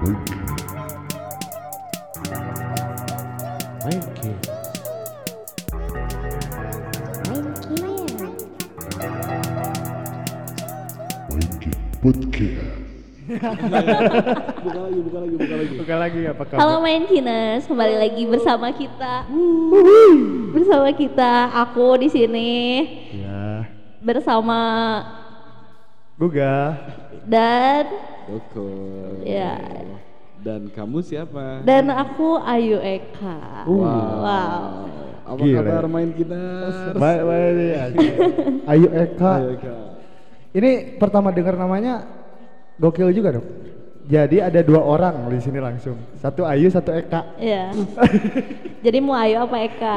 buka lagi, buka lagi, buka lagi. Buka lagi apa kabar? Halo main Kiners, kembali lagi bersama kita. Bersama kita, aku di sini Ya. bersama Guga. dan Koko. Ya. Dan kamu siapa? dan aku Ayu Eka. Uh. Wow. Apa Gila. kabar main kita? Baik, baik. Ayu Eka. Ayo Kak. Ini pertama dengar namanya gokil juga dong. Jadi ada dua orang di sini langsung. Satu Ayu, satu Eka. Iya. Jadi mau Ayu apa Eka?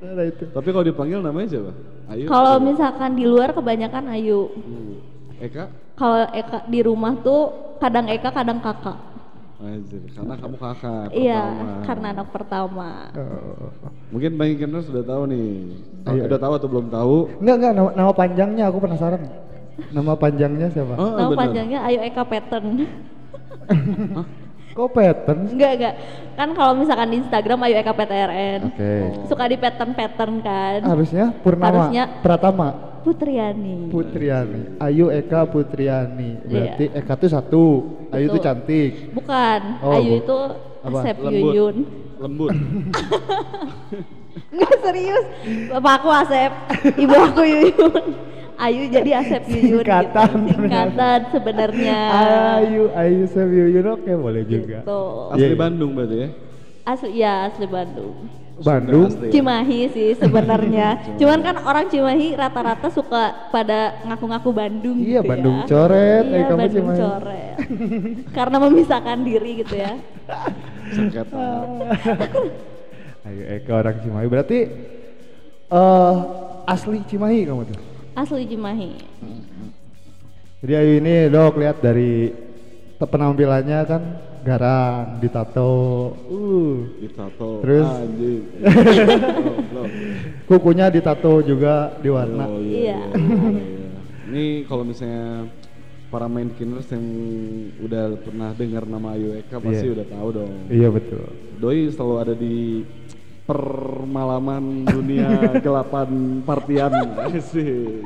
Nah, itu. Tapi kalau dipanggil namanya siapa? Ayo. Kalau misalkan di luar kebanyakan Ayu. Hmm. Eka? Kalau Eka di rumah tuh kadang Eka kadang kakak. Anjir, karena kamu kakak Iya, pertama. karena anak pertama. Oh. Mungkin banyak yang sudah tahu nih. Oh, Ayo. Udah tahu atau belum tahu? Enggak, enggak, nama, nama panjangnya aku penasaran. Nama panjangnya siapa? Oh, Nama benar. panjangnya Ayu Eka Pattern. Kok pattern? enggak, enggak. Kan kalau misalkan di Instagram Ayu Eka PTRN. Oke. Suka di pattern-pattern kan. Harusnya Purnama, Harusnya- Pratama, Putriani. Putriani. Ayu Eka Putriani. Berarti Iya. Eka tuh satu. Ayu tuh Betul. cantik. Bukan, Oh, Ayu bu- itu apa? Asep Lembut. Yuyun. Lembut. Enggak serius. Bapak aku Asep, ibu aku Yuyun. Ayu jadi Asep Yuyun Singkatan gitu. Singkatan sebenarnya. Ayu, Ayu Sabiuyun oke boleh juga. Gitu. Asli Iya. Bandung berarti ya? Asli ya asli Bandung. Bandung. Asli ya? Cimahi sih sebenarnya. Cuman kan orang Cimahi rata-rata suka pada ngaku-ngaku Bandung Iya, gitu Bandung ya. coret, eh, Iya, kamu Bandung Cimahi. coret. Karena memisahkan diri gitu ya. Sengketa. Ayu Eka orang Cimahi. Berarti eh asli Cimahi kamu tuh. Asli Cimahi. Jadi Ayu ini dok lihat dari penampilannya kan garang, ditato, uh, Ditato. Terus? Anjing. Kukunya ditato juga di warna. Oh, Iya. iya, iya. Ini kalau misalnya para main kiners yang udah pernah dengar nama Ayu Eka pasti Iya. udah tahu dong. Iya betul. Doi selalu ada di permalaman dunia gelapan partian sih.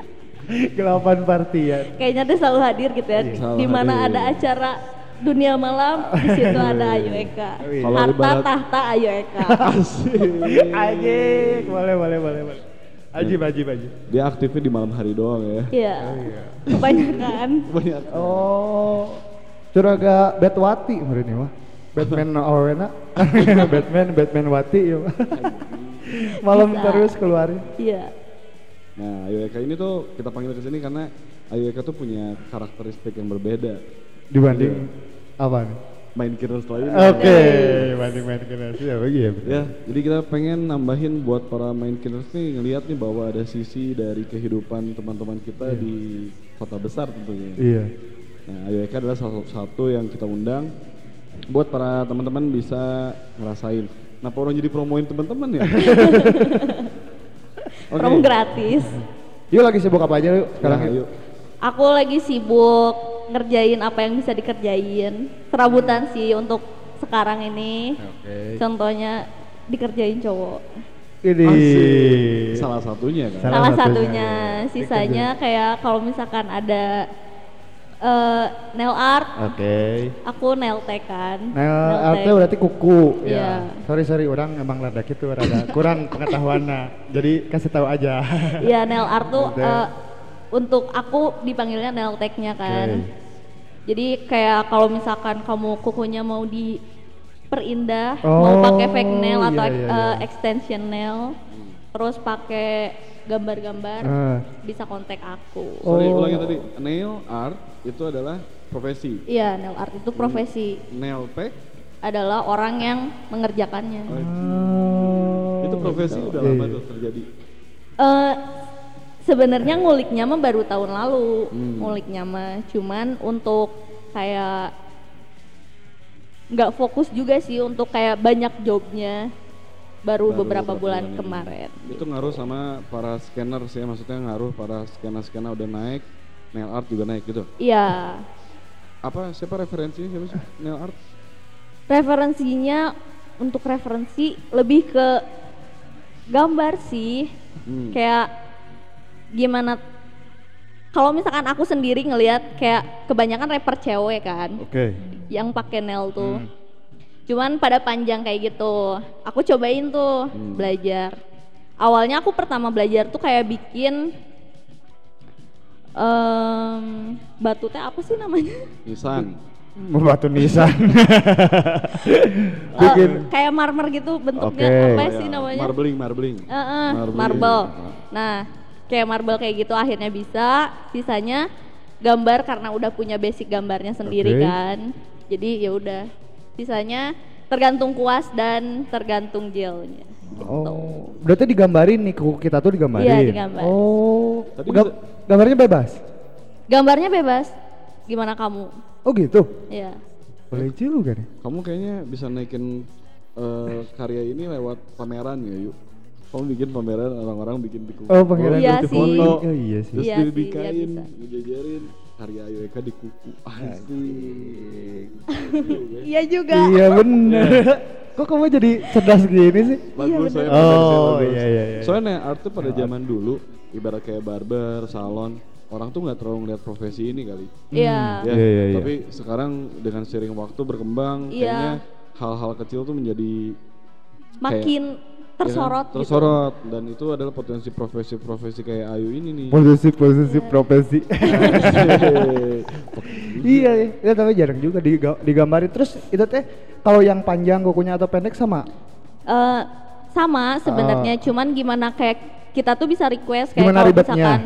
Gelapan partian. Kayaknya dia selalu hadir gitu ya. Selalu Di mana ada acara dunia malam, di situ ada Ayu Eka. Kalau Harta ibarat- tahta Ayu Eka. Asik. Ajik, boleh boleh boleh boleh. Ajib ajib ajib. Dia aktifnya di malam hari doang ya. Iya. Kebanyakan. Banyak. Oh, curaga Batwati ini mah. Batman Orena, Batman Batman Wati ya. mah. Malam Bisa. terus keluarin. Iya. Nah, Ayu Eka ini tuh kita panggil ke sini karena Ayu Eka tuh punya karakteristik yang berbeda Dibanding apa nih? main kiners lainnya. Oke, banding main generasi ya bagi ya. betul. Ya, jadi kita pengen nambahin buat para main killers nih ngelihat nih bahwa ada sisi dari kehidupan teman-teman kita di kota besar tentunya. Iya. Nah, Ayu Eka adalah salah satu yang kita undang buat para teman-teman bisa ngerasain. Kenapa orang jadi promoin teman-teman ya? Oke. Promo gratis. Yuk lagi sibuk apa aja yuk sekarang Nah, yuk. Aku lagi sibuk ngerjain apa yang bisa dikerjain. Serabutan sih untuk sekarang ini. Oke. Contohnya dikerjain cowok. Ini. Salah satunya kan. Salah Salah, satunya. satunya. Sisanya kayak kalau misalkan ada eh, nail art, Oke. aku nail tech kan. Nah, artinya tech. berarti kuku. Iya. Ya. Sorry sorry, orang emang rada gitu, rada kurang pengetahuannya. Jadi kasih tahu aja. Iya nail art tuh Nail eh, untuk aku dipanggilnya nail tech-nya kan. Oke. Jadi kayak kalau misalkan kamu kukunya mau diperindah, Oh, mau pakai fake nail atau iya, iya, iya. extension nail, terus pakai gambar-gambar, Ah. bisa kontak aku. Sorry, Oh. ulangi tadi. Nail art itu adalah profesi. Iya, nail art itu profesi Nail tech adalah orang yang mengerjakannya. Oh, itu profesi gitu. udah Iya, lama iya. tuh terjadi. Eh sebenarnya nguliknya mah baru tahun lalu, Hmm. nguliknya mah cuman untuk kayak nggak fokus juga sih untuk kayak banyak jobnya baru, Baru beberapa bulan ini. kemarin. Itu ngaruh sama para scanner sih, maksudnya ngaruh para scanner-scanner udah naik, nail art juga naik gitu. Iya, apa siapa referensinya siapa sih nail art Referensinya untuk referensi lebih ke gambar sih. Hmm. Kayak gimana kalau misalkan aku sendiri ngelihat kayak kebanyakan rapper cewek kan Oke. yang pakai nail tuh. Hmm. Cuman pada panjang kayak gitu. Aku cobain tuh Hmm. belajar. Awalnya aku pertama belajar tuh kayak bikin em batu teh apa sih namanya? nisan Membatu nisan. Eh, Bikin kayak marmer gitu bentuknya Oke. apa Oh, sih ya, namanya? marbling marbling Eh, eh, Marbling. marble. Ah. Nah, kayak marble kayak gitu akhirnya bisa. Sisanya gambar karena udah punya basic gambarnya sendiri Oke. kan. Jadi ya udah. Sisanya tergantung kuas dan tergantung gelnya. Oh, berarti digambarin nih kuku kita tuh digambarin. Iya, digambar. Oh, Tapi gambarnya bebas. Gambarnya bebas. Gimana kamu? Oh gitu. Ya. Boleh juga nih. kamu kayaknya bisa naikin eh, karya ini lewat pameran ya yuk kamu bikin pameran orang-orang bikin di kuku Oh, pangeran Iya itu sih. foto. Oh iya sih. terus Iya sih, iya ngejajarin karya Ayu Eka di kuku asik Iya juga. Iya bener. Kok kamu jadi cerdas gini sih? bagus saya bener. potensi Oh, bagus. iya, iya, iya. soalnya art tuh pada zaman dulu ibarat kayak barber salon orang tuh nggak terlalu ngeliat profesi ini kali Iya. ya Iya, iya, iya. tapi sekarang dengan sering waktu berkembang Iya. kayaknya hal-hal kecil tuh menjadi Makin ya kan, tersorot gitu. tersorot dan itu adalah potensi profesi-profesi kayak Ayu ini nih Posisi posisi profesi. iya, iya, ya, tapi jarang juga diga- digambarin. Terus itu teh kalau yang panjang kukunya atau pendek sama? Eh, sama sebenarnya, Ah. cuman gimana kayak kita tuh bisa request kayak Gimana kalau misalkan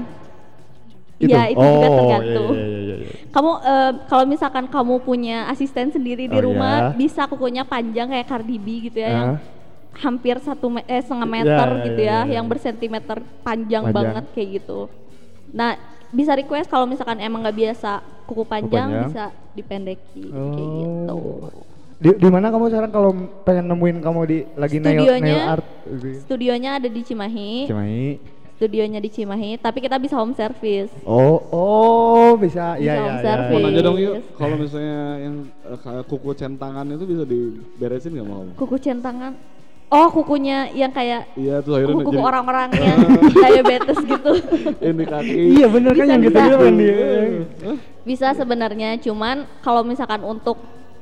Iya, itu juga Oh, tergantung. Iya, iya, iya, iya. Kamu eh, kalau misalkan kamu punya asisten sendiri di Oh, rumah, iya. bisa kukunya panjang kayak Cardi B gitu ya, yang hampir satu me- eh setengah Ya, meter ya, gitu ya, ya, ya, ya. yang bersentimeter panjang, Panjang. banget kayak gitu. Nah, bisa request kalau misalkan emang nggak biasa kuku panjang, panjang. bisa dipendeki kayak gitu. Di, di mana kamu sekarang kalau pengen nemuin kamu di lagi nail, Studionya- nail art? Studionya ada di Cimahi, Cimahi. studionya di Cimahi, tapi kita bisa home service. Oh, oh bisa. Bisa Iya, iya, home iya. service. mau nanya dong yuk kalau misalnya yang eh, kayak kuku centangan itu bisa diberesin nggak mau Kuku centangan. Oh, kukunya yang kayak iya tuh akhirnya kuku-kuku jadi- orang-orang yang diabetes gitu. ini kaki Iya bener kan yang gitu juga kan dia. Hah? Bisa sebenarnya, cuman kalau misalkan untuk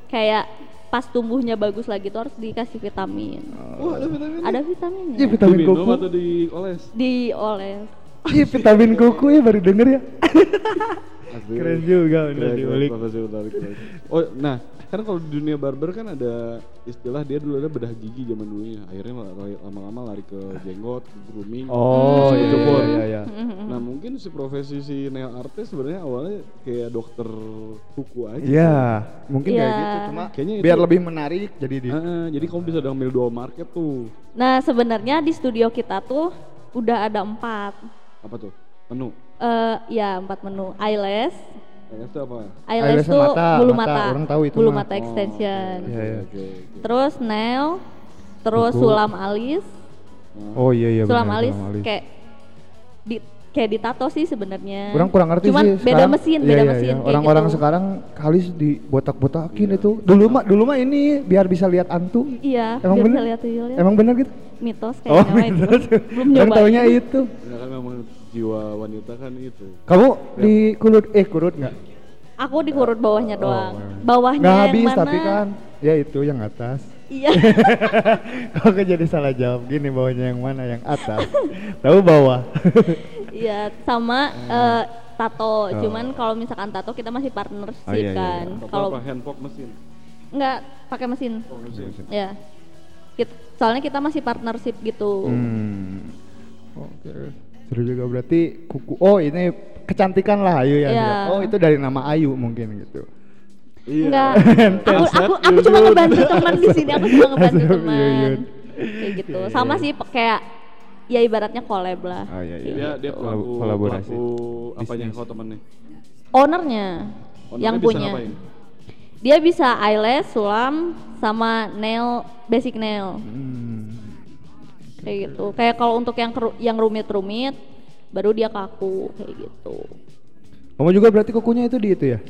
kayak pas tumbuhnya bagus lagi tuh harus dikasih vitamin. Wah, ada vitamin Ada vitaminnya. Iya vitamin diminum kuku. atau dioles Dioles. Iya vitamin kuku ya baru denger ya. Keren juga bener keren. Oh, nah, kan kalau di dunia barber kan ada istilah dia dulu ada bedah gigi zaman dulunya. Akhirnya lari- lama-lama lari ke jenggot, ke grooming. Oh iya cukur. iya iya. Mm-hmm. Nah, mungkin si profesi si nail artist sebenarnya awalnya kayak dokter kuku aja. Iya, mungkin kayak Iya. gitu cuma Kayaknya biar itu- lebih menarik jadi di Heeh, jadi kamu bisa ambil dua market tuh. Nah, sebenarnya di studio kita tuh udah ada empat. Apa tuh? Menu. Eh ya empat menu eyelash, Eyelash itu apa? eyelash Eyelash tuh mata, bulu mata. mata, Orang tahu itu bulu mah. mata extension. Oh, Iya, iya. Oke, oke. Terus nail, terus Kuku. sulam alis, Oh iya iya sulam benar, alis sulam alis. kayak di kayak ditato sih sebenarnya. Kurang kurang ngerti Cuman sih beda sekarang. mesin, Iya, beda iya, mesin iya. Orang-orang gitu. sekarang kalis dibotak-botakin Iya. itu. Dulu mah dulu mah ini biar bisa lihat antu. Iya, Emang biar bener? bisa lihat tuyulnya. Emang benar gitu? mitos Oh, kayaknya itu. mitos. Belum Kan nyobain. taunya itu. Ya kan memang jiwa wanita kan itu. Kamu di kurut eh kurut nggak? Aku dikurut bawahnya doang. Oh, Bawahnya Nggak yang habis mana? tapi kan ya itu yang atas. Iya. Kok jadi salah jawab gini bawahnya yang mana yang atas? Tahu bawah. Iya, sama eh, tato. Oh. Cuman kalau misalkan tato kita masih partnership Oh, iya, iya, kan. Apa Kalau apa hand pop mesin. enggak pakai mesin. Oh, mesin. Ya. Kit- soalnya kita masih partnership gitu. Hmm. Oke. Seru juga berarti kuku. Oh ini kecantikan lah Ayu ya. Iya. Oh itu dari nama Ayu mungkin gitu. Iya. Enggak. aku aku aku cuma ngebantu teman di sini. Aku cuma ngebantu teman. Kayak gitu. Iya, Sama iya. sih kayak ya ibaratnya collab lah. Oh iya iya. Dia dia Kolab- pelaku kolaborasi. pelaku apanya Bisnis. kau temennya? Ownernya Ownernya yang punya. ngapain? Dia bisa eyelash, sulam, sama nail, basic nail. Hmm. Kayak gitu. Kayak kalau untuk yang keru- yang rumit-rumit baru dia kaku kayak gitu. Kamu juga berarti kukunya itu di itu ya?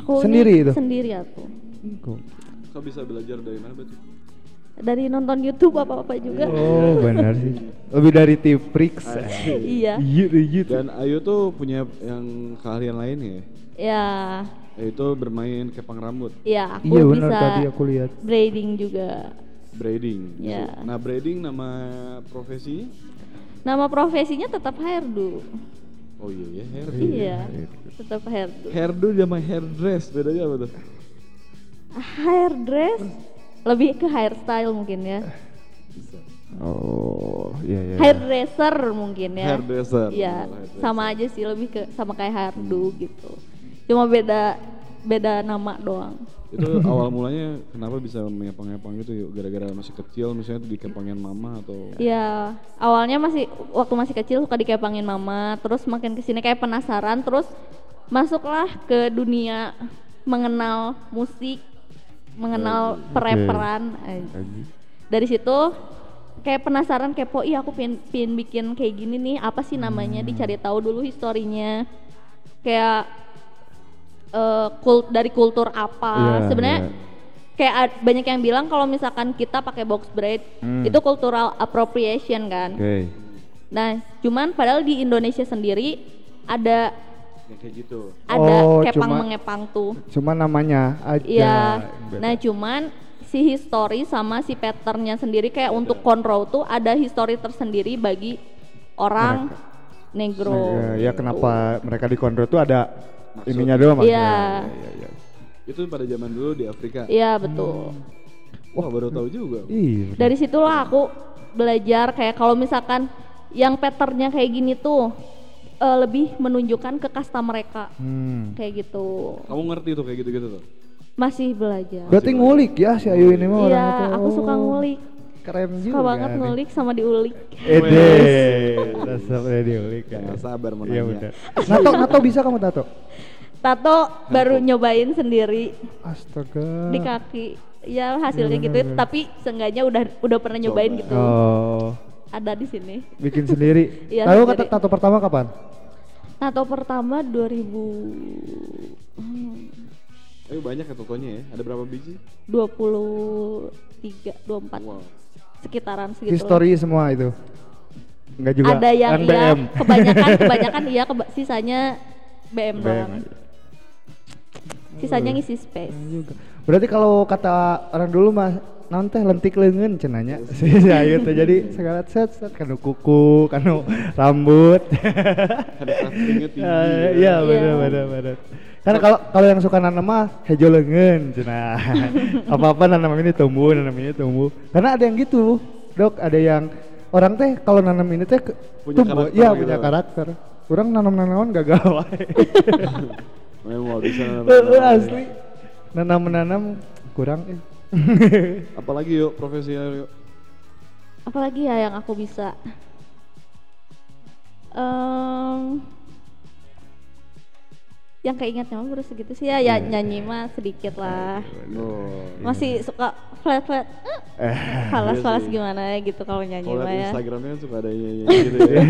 Aku Sendiri itu? Sendiri aku. Kau bisa belajar dari mana berarti? Dari nonton YouTube apa-apa juga. Oh benar sih. Lebih dari Tiprix. iya. Iya iya. Dan Ayu tuh punya yang keahlian lain ya? Ya, Yaitu bermain kepang rambut, ya aku Iya benar bisa tadi aku lihat. braiding juga. Braiding. Ya. Nah braiding nama profesi? Nama profesinya tetap hairdo. Oh iya ya hair. Iya, tetap hairdo. Hairdo sama hairdress bedanya apa tuh? Hairdress lebih ke hairstyle mungkin ya. Oh iya iya. Hairdresser mungkin ya. Hairdresser. Iya, Oh, sama aja sih lebih ke sama kayak hairdo gitu. Cuma beda beda nama doang. Itu awal mulanya kenapa bisa mengepang-ngepang gitu yuk? Gara-gara masih kecil misalnya tuh dikepangin mama atau Iya, awalnya masih waktu masih kecil suka dikepangin mama, terus makin ke sini kayak penasaran, terus masuklah ke dunia mengenal musik, mengenal pereperan. Eh, Dari situ kayak penasaran kepo, iya aku pengen, pengen bikin kayak gini nih, apa sih namanya? Dicari tahu dulu historinya, kayak eh, kul- dari kultur apa. Iya, Sebenarnya iya. kayak ad- banyak yang bilang kalau misalkan kita pakai box braid Hmm. itu cultural appropriation kan. Oke. Nah, cuman padahal di Indonesia sendiri ada kayak gitu? ada Oh, kepang cuma- mengepang tuh. Cuma namanya aja. Iya. beda. Nah, cuman si history sama si patternnya sendiri kayak untuk cornrow tuh ada history tersendiri bagi orang negro. Nah, ya, ya kenapa mereka di Kondro tuh ada ininya doang. Iya. Iya, iya. Itu pada zaman dulu di Afrika. Iya, betul. Wah baru tahu juga. Iya. Dari situlah aku belajar kayak kalau misalkan yang patternnya kayak gini tuh eh, lebih menunjukkan ke kasta mereka Hmm. kayak gitu. Kamu ngerti tuh kayak gitu-gitu tuh? Masih belajar. Berarti ngulik ya si Ayu ini mah Iya, aku suka ngulik. Keren juga. Suka banget nih. ngulik sama diulik. Ede, dasar diulik. ya. Jangan sabar mau Iya nanya. benar. Nato, nato bisa kamu tato? Tato baru nyobain sendiri Astaga. di kaki. Ya hasilnya gitu, tapi seenggaknya udah udah pernah nyobain gitu. Oh, Ada di sini. bikin sendiri. Iya, Tahu kata tato pertama kapan? Tato pertama 2000 hmm, Ayo banyak ya tokonya ya. Ada berapa biji? 23, 24 Wow. Sekitaran segitu. History semua itu. Enggak juga. Ada yang BM. iya, kebanyakan kebanyakan iya, keba- sisanya BM, BM doang. aja. Sisanya ngisi space. juga. Berarti kalau kata orang dulu mah naon teh lentik leungeun cenanya. Si Ayu teh jadi segala set set kanu kuku, kanu rambut. Ada ya. Iya benar Iya. benar benar. Karena kalau kalau yang suka nanam mah hejo leungeun cenah. Apa-apa nanam ini tumbuh, nanam ini tumbuh. Karena ada yang gitu, Dok, ada yang orang teh kalau nanam ini teh Punya tumbuh, karakter iya gitu. punya karakter. Orang nanam-nanam gagal wae. Memang bisa. Heeh, asli. Nanam-nanam kurang ya. Apalagi yuk profesinya yuk. Apalagi ya yang aku bisa? Em, yang keingetnya mah baru segitu sih ya, ya nyanyi mah sedikit lah. Oh. Masih suka flat flat, Eh, falas Iya falas gimana ya gitu kalau nyanyi mah ya. Instagramnya suka ada nyanyi gitu ya.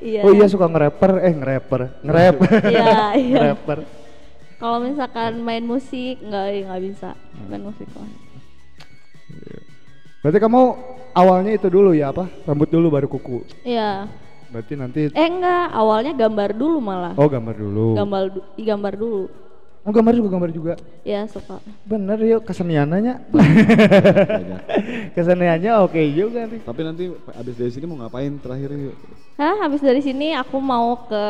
Iya. Oh iya suka nge-rapper, eh nge-rapper, nge-rap. Iya, iya. Nge-rapper. Kalau misalkan main musik nggak nggak bisa main musik kok. Berarti kamu awalnya itu dulu ya apa? Rambut dulu baru kuku. Iya. Berarti nanti Eh enggak, awalnya gambar dulu malah. oh gambar dulu. Gambar digambar dulu. Oh gambar juga gambar juga. Ya suka. Bener yuk keseniannya. Banyak. Keseniannya oke juga nih. Tapi nanti abis dari sini mau ngapain terakhir yuk? Hah, habis dari sini aku mau ke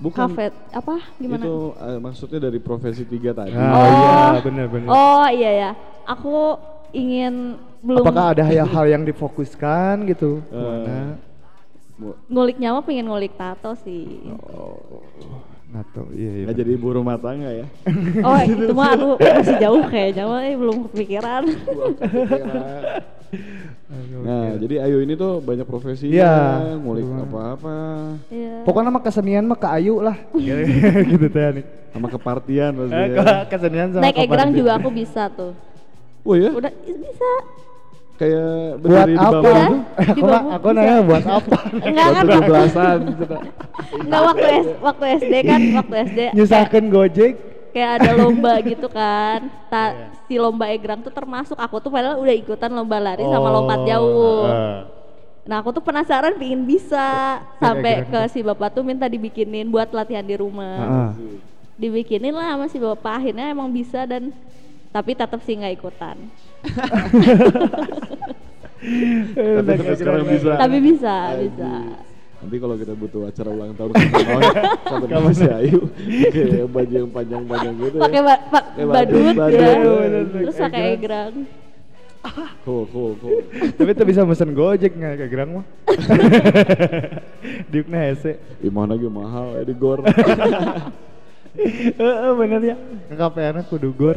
Bukan kafe apa gimana? itu eh, maksudnya dari profesi tiga tadi. Ah Oh. iya bener bener. Oh iya ya. Aku ingin belum Apakah ada hal-hal yang difokuskan gitu? Mana? Ngulik nyawa pengen ngulik tato sih. Nato, iya iya. Nggak jadi ibu rumah tangga ya? Oh, itu mah aduh masih jauh kayaknya mah eh, belum kepikiran. Nah, oke. jadi Ayu ini tuh banyak profesi Iya. ngulik Cuma- apa-apa, Iya. Pokoknya mah kesenian mah ke Ayu lah. gitu teh nih. sama kepartian Eh, maksudnya. ke- kesenian sama Naik egrang juga aku bisa tuh. Oh ya? Udah bisa. Kayak Buat apa? bawah itu aku, Di mah- bawah aku nanya buat apa? enggak kan tujuh belasan enggak waktu S, waktu SD kan waktu SD Nyusahkan Gojek. kayak ada lomba gitu kan Ta, Iya. si lomba egrang tuh termasuk aku tuh padahal udah ikutan lomba lari sama Oh, lompat jauh eh. Nah aku tuh penasaran pingin bisa sampai ke si bapak tuh minta dibikinin buat latihan di rumah. Ah. Dibikinin lah sama si bapak akhirnya emang bisa dan tapi tetap sih nggak ikutan. Tapi sampai sekarang bisa. Tapi bisa, bisa. Nanti kalau kita butuh acara ulang tahun sama sama Kamu si Ayu kayak baju yang panjang-panjang gitu ya. Pakai ba- pa- badut, badut, ya. badut. Terus pakai egrang. Cool, cool, cool. Tapi tuh bisa mesen Gojek nggak kayak gerang mah? Diukna hese. Imah lagi mahal ya di gor. Heeh bener ya. Kekapean kudu gor.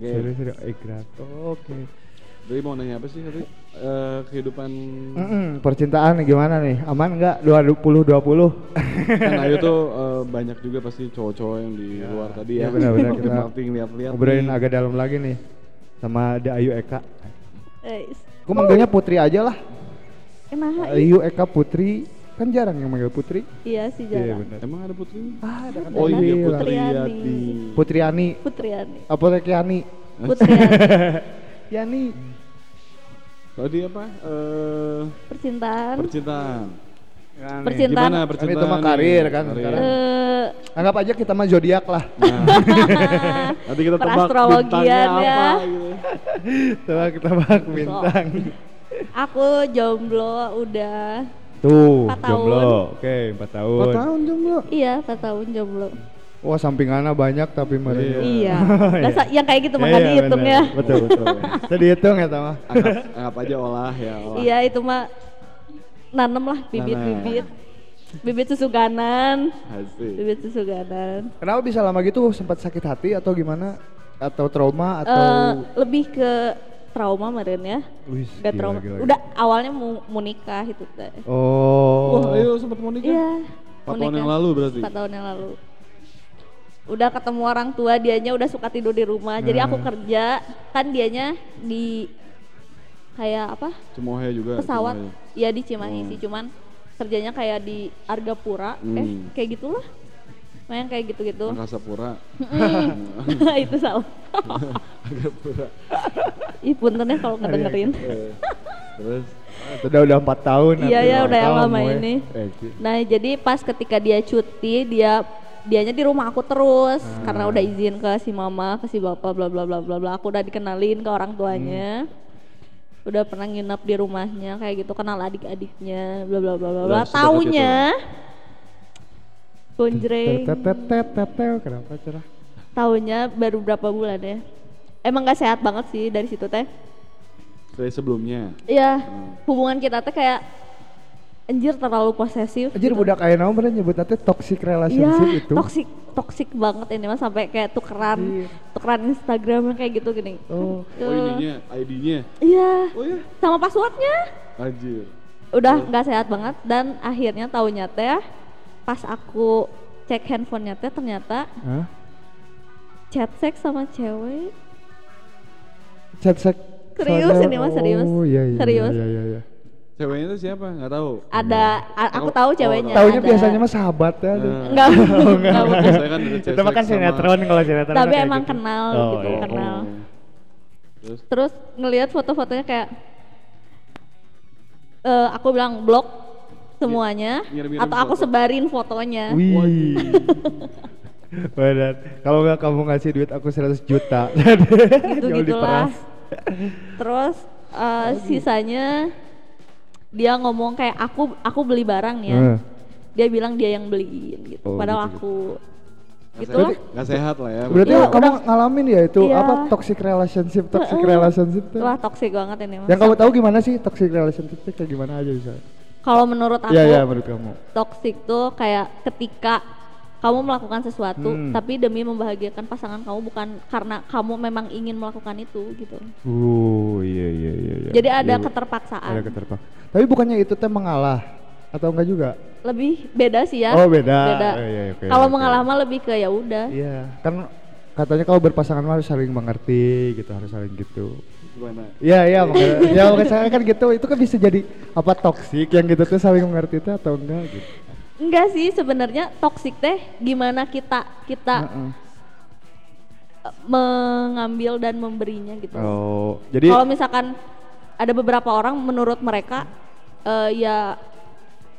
Oke. Seru seru egrang. Oke. Jadi mau nanya apa sih tadi? Eh, kehidupan Mm-mm, percintaan nih gimana nih? Aman nggak 2020? kan Ayu tuh eh, banyak juga pasti cowok-cowok yang di luar tadi ya. Ya, benar-benar kita lihat-lihat. Ngobrolin agak dalam lagi nih sama The Ayu Eka. Eh, Aku manggilnya Putri aja lah. Nah, Ayu Eka Putri kan jarang yang manggil Putri. iya sih Iya jarang. benar. Emang ada putri? Ah, ada kan Oh iya Putri lah. Putri Putriani. Yati. Putriani. Putriani. Apotekiani. Putriani. Yani. Kalau dia apa? Eh Percintaan. percintaan. Percintaan. Gimana Kan percintaan? itu mah karir kan Karir. sekarang. Eh, Anggap aja kita mah zodiak lah. Nah, nanti kita tebak bintangnya ya. apa gitu. Coba kita bak bintang. aku jomblo udah Tuh, Empat tahun. jomblo. Oke, 4 tahun. Empat tahun jomblo. iya 4 tahun jomblo. Wah, sampingannya banyak tapi mereka. Iya. Iya. Dasar- yang kayak gitu mah Iya, iya, dihitung bener. ya. Betul, betul. Bisa dihitung ya, Tama. Anggap, anggap aja olah ya olah. Iya itu mah nanem lah bibit-bibit. Bibit susu ganan, Asik. bibit susu ganan. Kenapa bisa lama gitu? Sempat sakit hati atau gimana? Atau trauma atau Eh, lebih ke trauma meren ya. Wih, Gak trauma. gila, gila. Udah awalnya mau, mau nikah itu teh. Oh. Wah, ayo sempat mau nikah. Iya. Empat tahun yang lalu berarti. Empat tahun yang lalu. Udah ketemu orang tua, dianya udah suka tidur di rumah. Jadi aku Hmm. kerja, kan dianya di kayak apa? Cemohe juga. pesawat Cimahi. ya di Cimahi Oh. sih cuman kerjanya kayak di Argapura eh Hmm. kayak gitulah main kayak gitu-gitu Angkasa Pura. itu salah Agak pura. Ih puntennya kalau ngedengerin Eh, Terus Udah udah 4 tahun. Iya, iya, nggak udah yang lama ini. Eh, gitu. nah jadi pas ketika dia cuti dia dianya di rumah aku terus Ah. karena udah izin ke si mama ke si bapak bla bla bla bla bla aku udah dikenalin ke orang tuanya Hmm. udah pernah nginep di rumahnya kayak gitu kenal adik-adiknya bla bla bla bla bla taunya Bonjreng kenapa cerah? Taunya baru berapa bulan ya? Emang gak sehat banget sih dari situ teh. dari sebelumnya. Iya, Hmm. hubungan kita teh kayak anjir terlalu posesif. Anjir gitu. budak aya naon bener nyebut teh toxic Iya, relationship itu. toxic toxic banget ini mah sampai kayak tukeran Iya. tukeran Instagram kayak gitu gini. Oh. Oh ininya, ID-nya. Iya, Oh ya, sama passwordnya. anjir. Udah nggak sehat banget dan akhirnya taunya teh pas aku cek handphonenya teh ternyata Hah? chat seks sama cewek. Chat sek Serius ini mah, serius. Oh iya iya. Serius. Iya iya iya. Ceweknya itu siapa? Nggak tahu. Ada, a- aku Oh, tahu oh, ceweknya. Taunya ada. biasanya mah sahabat ya. tuh. Nah. Enggak, enggak. Biasanya kan Itu mah kan sinetron kalau sinetron. Tapi emang gitu. kenal Oh, gitu, iya. kenal. Oh. Terus Terus ngelihat foto-fotonya kayak eh aku bilang blok semuanya atau aku foto. sebarin fotonya. Wih. Benar. Kalau nggak kamu ngasih duit aku 100 juta. Jadi Gitu jauh gitulah. Terus eh, sisanya dia ngomong kayak aku aku beli barang nih ya. Eh. Dia bilang dia yang beliin gitu. Oh, Padahal gitu, aku gitu sehat- lah. nggak sehat lah ya. Berarti Iya, kamu udah- ngalamin ya itu Iya. apa toxic relationship, toxic relationship tuh. Wah toxic banget ini mas. Yang kamu tahu gimana sih toxic relationship itu kayak gimana aja bisa? Kalau menurut aku Iya iya menurut kamu. toxic tuh kayak ketika kamu melakukan sesuatu Hmm. tapi demi membahagiakan pasangan kamu bukan karena kamu memang ingin melakukan itu gitu. Uh iya iya iya. iya. Jadi ada Iya, keterpaksaan. Ada keterpak. Tapi bukannya itu teh mengalah atau enggak juga? Lebih beda sih ya. Oh, beda. Beda. Oh, iya, oke, Kalau oke. mengalah mah lebih ke ya udah. Iya, kan katanya kalau berpasangan mah harus saling mengerti gitu harus saling gitu Gimana? Iya iya makanya ya makanya saya kan gitu itu kan bisa jadi apa toksik yang gitu tuh saling mengerti itu atau enggak gitu. Enggak sih sebenarnya toksik teh gimana kita kita Heeh. eh, mengambil dan memberinya gitu. Oh jadi Kalau misalkan ada beberapa orang menurut mereka eh, ya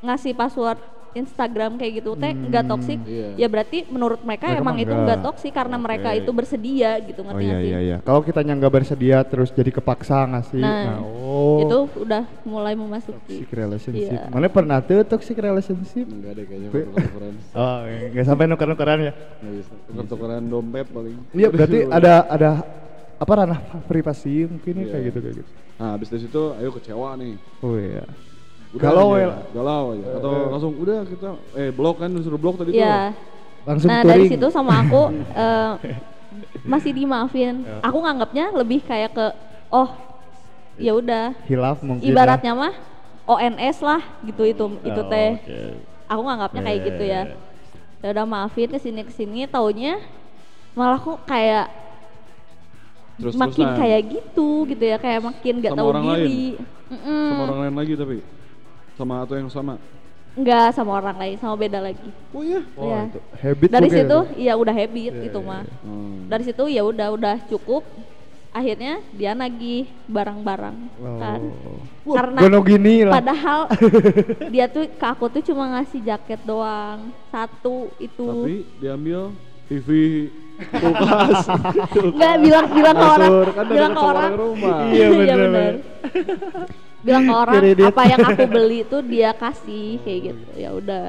ngasih password Instagram kayak gitu teh enggak toksik, Iya. ya berarti menurut mereka, Mereka emang itu enggak. enggak toksik karena mereka Oke. itu bersedia gitu oh ngerti iya nggak sih? iya iya kalau kitanya nggak bersedia terus jadi kepaksa ngasih Nah, oh Itu udah mulai memasuki. toxic relationship Iya. mana pernah tuh toxic relationship Enggak deh kayaknya tuker-tukeran. oh nggak sampai nuker-nukeran ya bisa. Tuker-tukeran dompet paling. iya berarti ada ada apa ranah privasi mungkin ya Iya. kayak gitu kayak gitu Nah, habis dari situ ayo kecewa nih. oh iya Udah Galau ya. Galau aja. Atau Eh. langsung udah kita eh blok kan disuruh blok tadi tuh. Iya. langsung Nah dari touring situ sama aku eh, masih dimaafin. Ya. Aku nganggapnya lebih kayak ke oh ya udah hilaf mungkin ibaratnya mah ONS lah gitu itu ya. itu Oh, teh. oke. Aku nganggapnya kayak Ya, gitu ya, ya. ya. Ya udah maafin ke sini ke sini taunya malah kok kayak Terus makin kayak gitu gitu ya kayak makin gak Sama tahu orang diri. Mm-mm. sama orang lain lagi tapi sama atau yang sama. Enggak sama orang lain sama beda lagi. Oh iya. oh, Iya. itu habit Dari mungkin situ ya? iya udah habit Iya, itu iya, mah. Hmm. Dari situ ya udah udah cukup. Akhirnya dia nagih barang-barang kan. oh. Karena Gono gini lah padahal dia tuh ke aku tuh cuma ngasih jaket doang satu itu. Tapi diambil TV, kulkas. Enggak bilang bilang ke orang, kan bilang ke orang. rumah. Iya, bener. bilang ke orang Kredit. apa yang aku beli tuh dia kasih kayak gitu. Ya udah.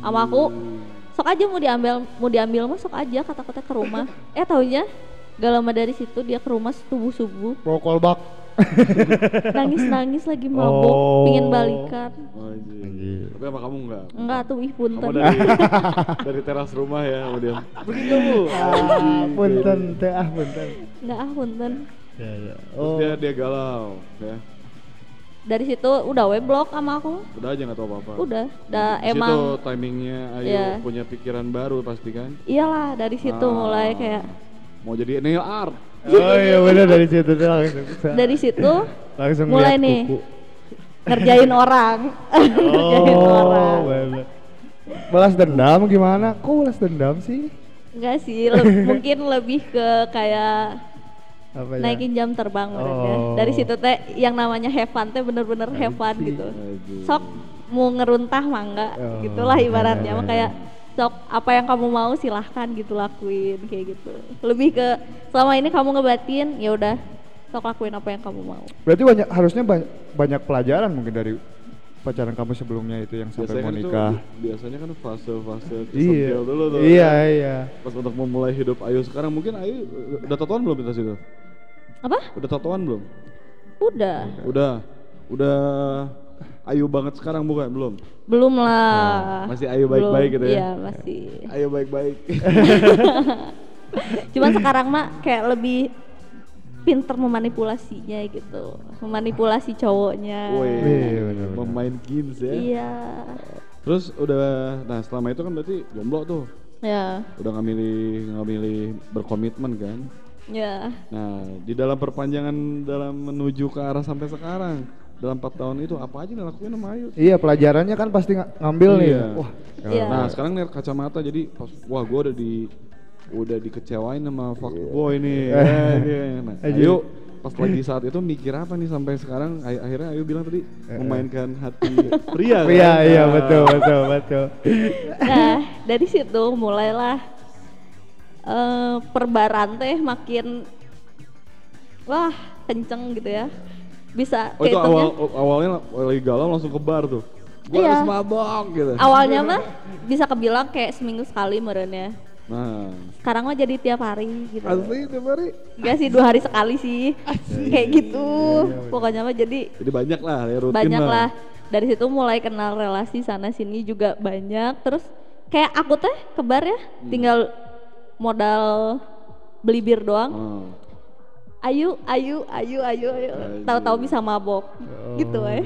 Sama aku sok aja mau diambil mau diambil mah sok aja kata-kata ke rumah. Eh taunya gak lama dari situ dia ke rumah subuh subuh Bawa kolbak nangis nangis lagi mabuk Oh. pingin balikan Oh, anjir. Tapi apa kamu enggak? enggak tuh ih Kamu punten dari dari teras rumah ya kemudian pergi kamu. ah punten teh ah punten enggak ah punten ya ya Terus oh dia dia galau ya. dari situ udah we blok sama aku Udah aja nggak tahu apa-apa. udah udah Di situ emang timingnya Ayu Iya. punya pikiran baru pasti kan. iyalah dari situ Ah. mulai kayak mau jadi nail art. oh iya bener dari situ langsung dari situ langsung mulai lihat nih. kuku. ngerjain orang. Ngerjain orang. oh bener. Balas dendam gimana? Kok balas dendam sih? Enggak sih le- mungkin lebih ke kayak apa ya? naikin jam terbang mereka Oh. dari situ teh yang namanya have fun teh bener-bener have fun see. gitu. sok mau ngeruntah mah enggak. Oh, gitulah ibaratnya. mah iya, kayak sok apa yang kamu mau silahkan gitu lakuin kayak gitu lebih ke selama ini kamu ngebatin ya udah sok lakuin apa yang kamu mau berarti banyak harusnya banyak, banyak pelajaran mungkin dari pacaran kamu sebelumnya itu yang sampai biasanya mau kan itu nikah biasanya kan fase-fase iya dulu tuh. iya kan. iya Pas untuk memulai hidup Ayu sekarang mungkin Ayu uh, udah tatoan belum kita situ? apa Udah tatoan belum? udah Udah. Udah Ayu banget sekarang bukan? Belum. belum lah Masih Ayu baik-baik Belum, gitu ya? iya masih Ayu baik-baik. cuman sekarang mah kayak lebih pinter memanipulasinya gitu memanipulasi cowoknya Woi, Iya, bener-bener. memain games ya. iya Terus udah, nah selama itu kan berarti jomblo tuh, ya udah nggak milih nggak milih berkomitmen kan? ya Nah di dalam perpanjangan dalam menuju ke arah sampai sekarang dalam empat tahun itu apa aja yang dilakuin sama Ayu? iya pelajarannya kan pasti ng- ngambil nih Iya. wah Iya. Nah sekarang nih kacamata jadi pas, wah gue udah di udah dikecewain sama fuckboy nih. ya, ya. Nah. Ayu pas lagi saat itu mikir apa nih sampai sekarang Ay- akhirnya Ayu bilang tadi memainkan hati pria. kan? iya iya Nah, betul betul betul nah dari situ mulailah eh perbaran teh makin wah kenceng gitu ya bisa Oh itu awal awalnya lagi galau langsung ke bar tuh. Gue Iya. harus mabok gitu. awalnya mah bisa kebilang kayak seminggu sekali merennya Nah, sekarang mah jadi tiap hari gitu asli tiap hari. Enggak sih dua hari sekali sih kayak gitu pokoknya mah jadi Jadi banyak lah ya rutin banyak lah dari situ mulai kenal relasi sana sini juga banyak terus kayak aku teh kebar ya Hmm. tinggal modal beli bir doang Oh. Ayu ayu ayu ayu ayu tahu-tahu bisa mabok gitu eh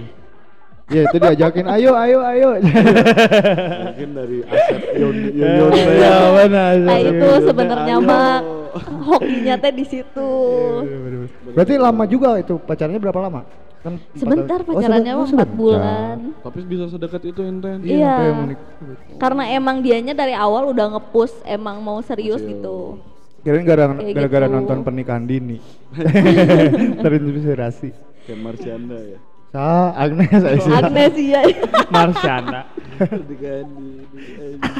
Ya itu diajakin ayo ayo ayo. Mungkin dari Asep Yon Yon Iya benar. Nah itu sebenarnya mah hokinya teh di situ. Berarti lama juga itu pacarnya berapa lama? Kan Sebentar. Oh, pacarannya oh, empat bulan. Tapi bisa sedekat itu Inten. Iya. Karena emang dianya dari awal udah ngepush emang mau Serius. gitu. Kirain gara-gara gitu. nonton pernikahan dini. Terinspirasi. Kayak Marsyanda ya. Sa Agnes Aisyah. Agnes iya. Marsyanda. Pernikahan dini. anjing.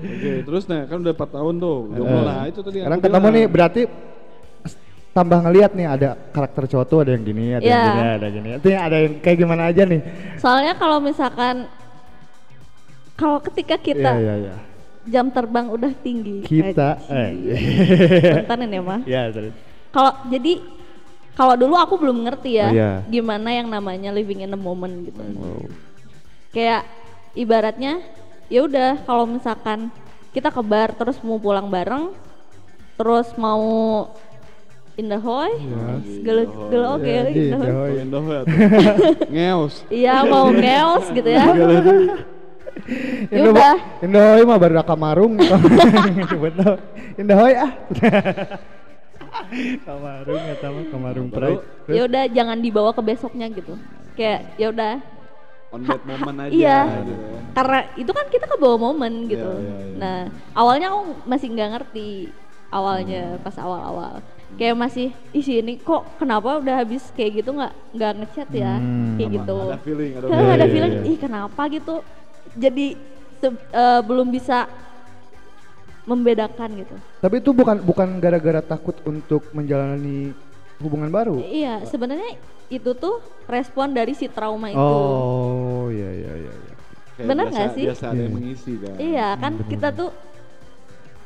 Oke, terus nah kan udah 4 tahun tuh. Jomblo Eh, lah itu tadi Sekarang ketemu nih berarti tambah ngeliat nih ada karakter cowok tuh ada yang gini, ada yang Iya. gini, ada yang gini. Itu ada yang kayak gimana aja nih? Soalnya kalau misalkan kalau ketika kita Iya, iya, iya. Jam terbang udah tinggi. Kita eh. Bentanin ya mah. ya, terus. Kalau jadi kalau dulu aku belum ngerti ya Oh, iya. gimana yang namanya living in the moment gitu. Wow. Kayak ibaratnya ya udah kalau misalkan kita ke bar terus mau pulang bareng terus mau indahoy gelo gelo oke Ya, indahoy. gitu. Oh, Indah ya tuh. Ngeos. iya mau ngeos gitu ya Indo udah Indohoy mah baru kamarung. Betul. Indohoy ah. kamarung ya sama kamarung pride. Ya udah jangan dibawa ke besoknya gitu kayak ya udah On that moment aja. iya gitu ya. karena itu kan kita ke bawah momen gitu Iya, iya, iya. nah awalnya aku masih nggak ngerti awalnya pas awal-awal kayak masih ih sini kok kenapa udah habis kayak gitu nggak nggak ngechat ya Hmm, kayak Sama- gitu Ada feeling, ada feeling. ada iya, feeling iya. ih kenapa gitu jadi se- eh, belum bisa membedakan gitu Tapi itu bukan bukan gara-gara takut untuk menjalani hubungan baru. iya sebenarnya itu tuh respon dari si trauma itu Oh, iya iya iya. iya. Kayak Bener nggak sih? Biasa ada yang Iya. mengisi kan. Iya kan kita tuh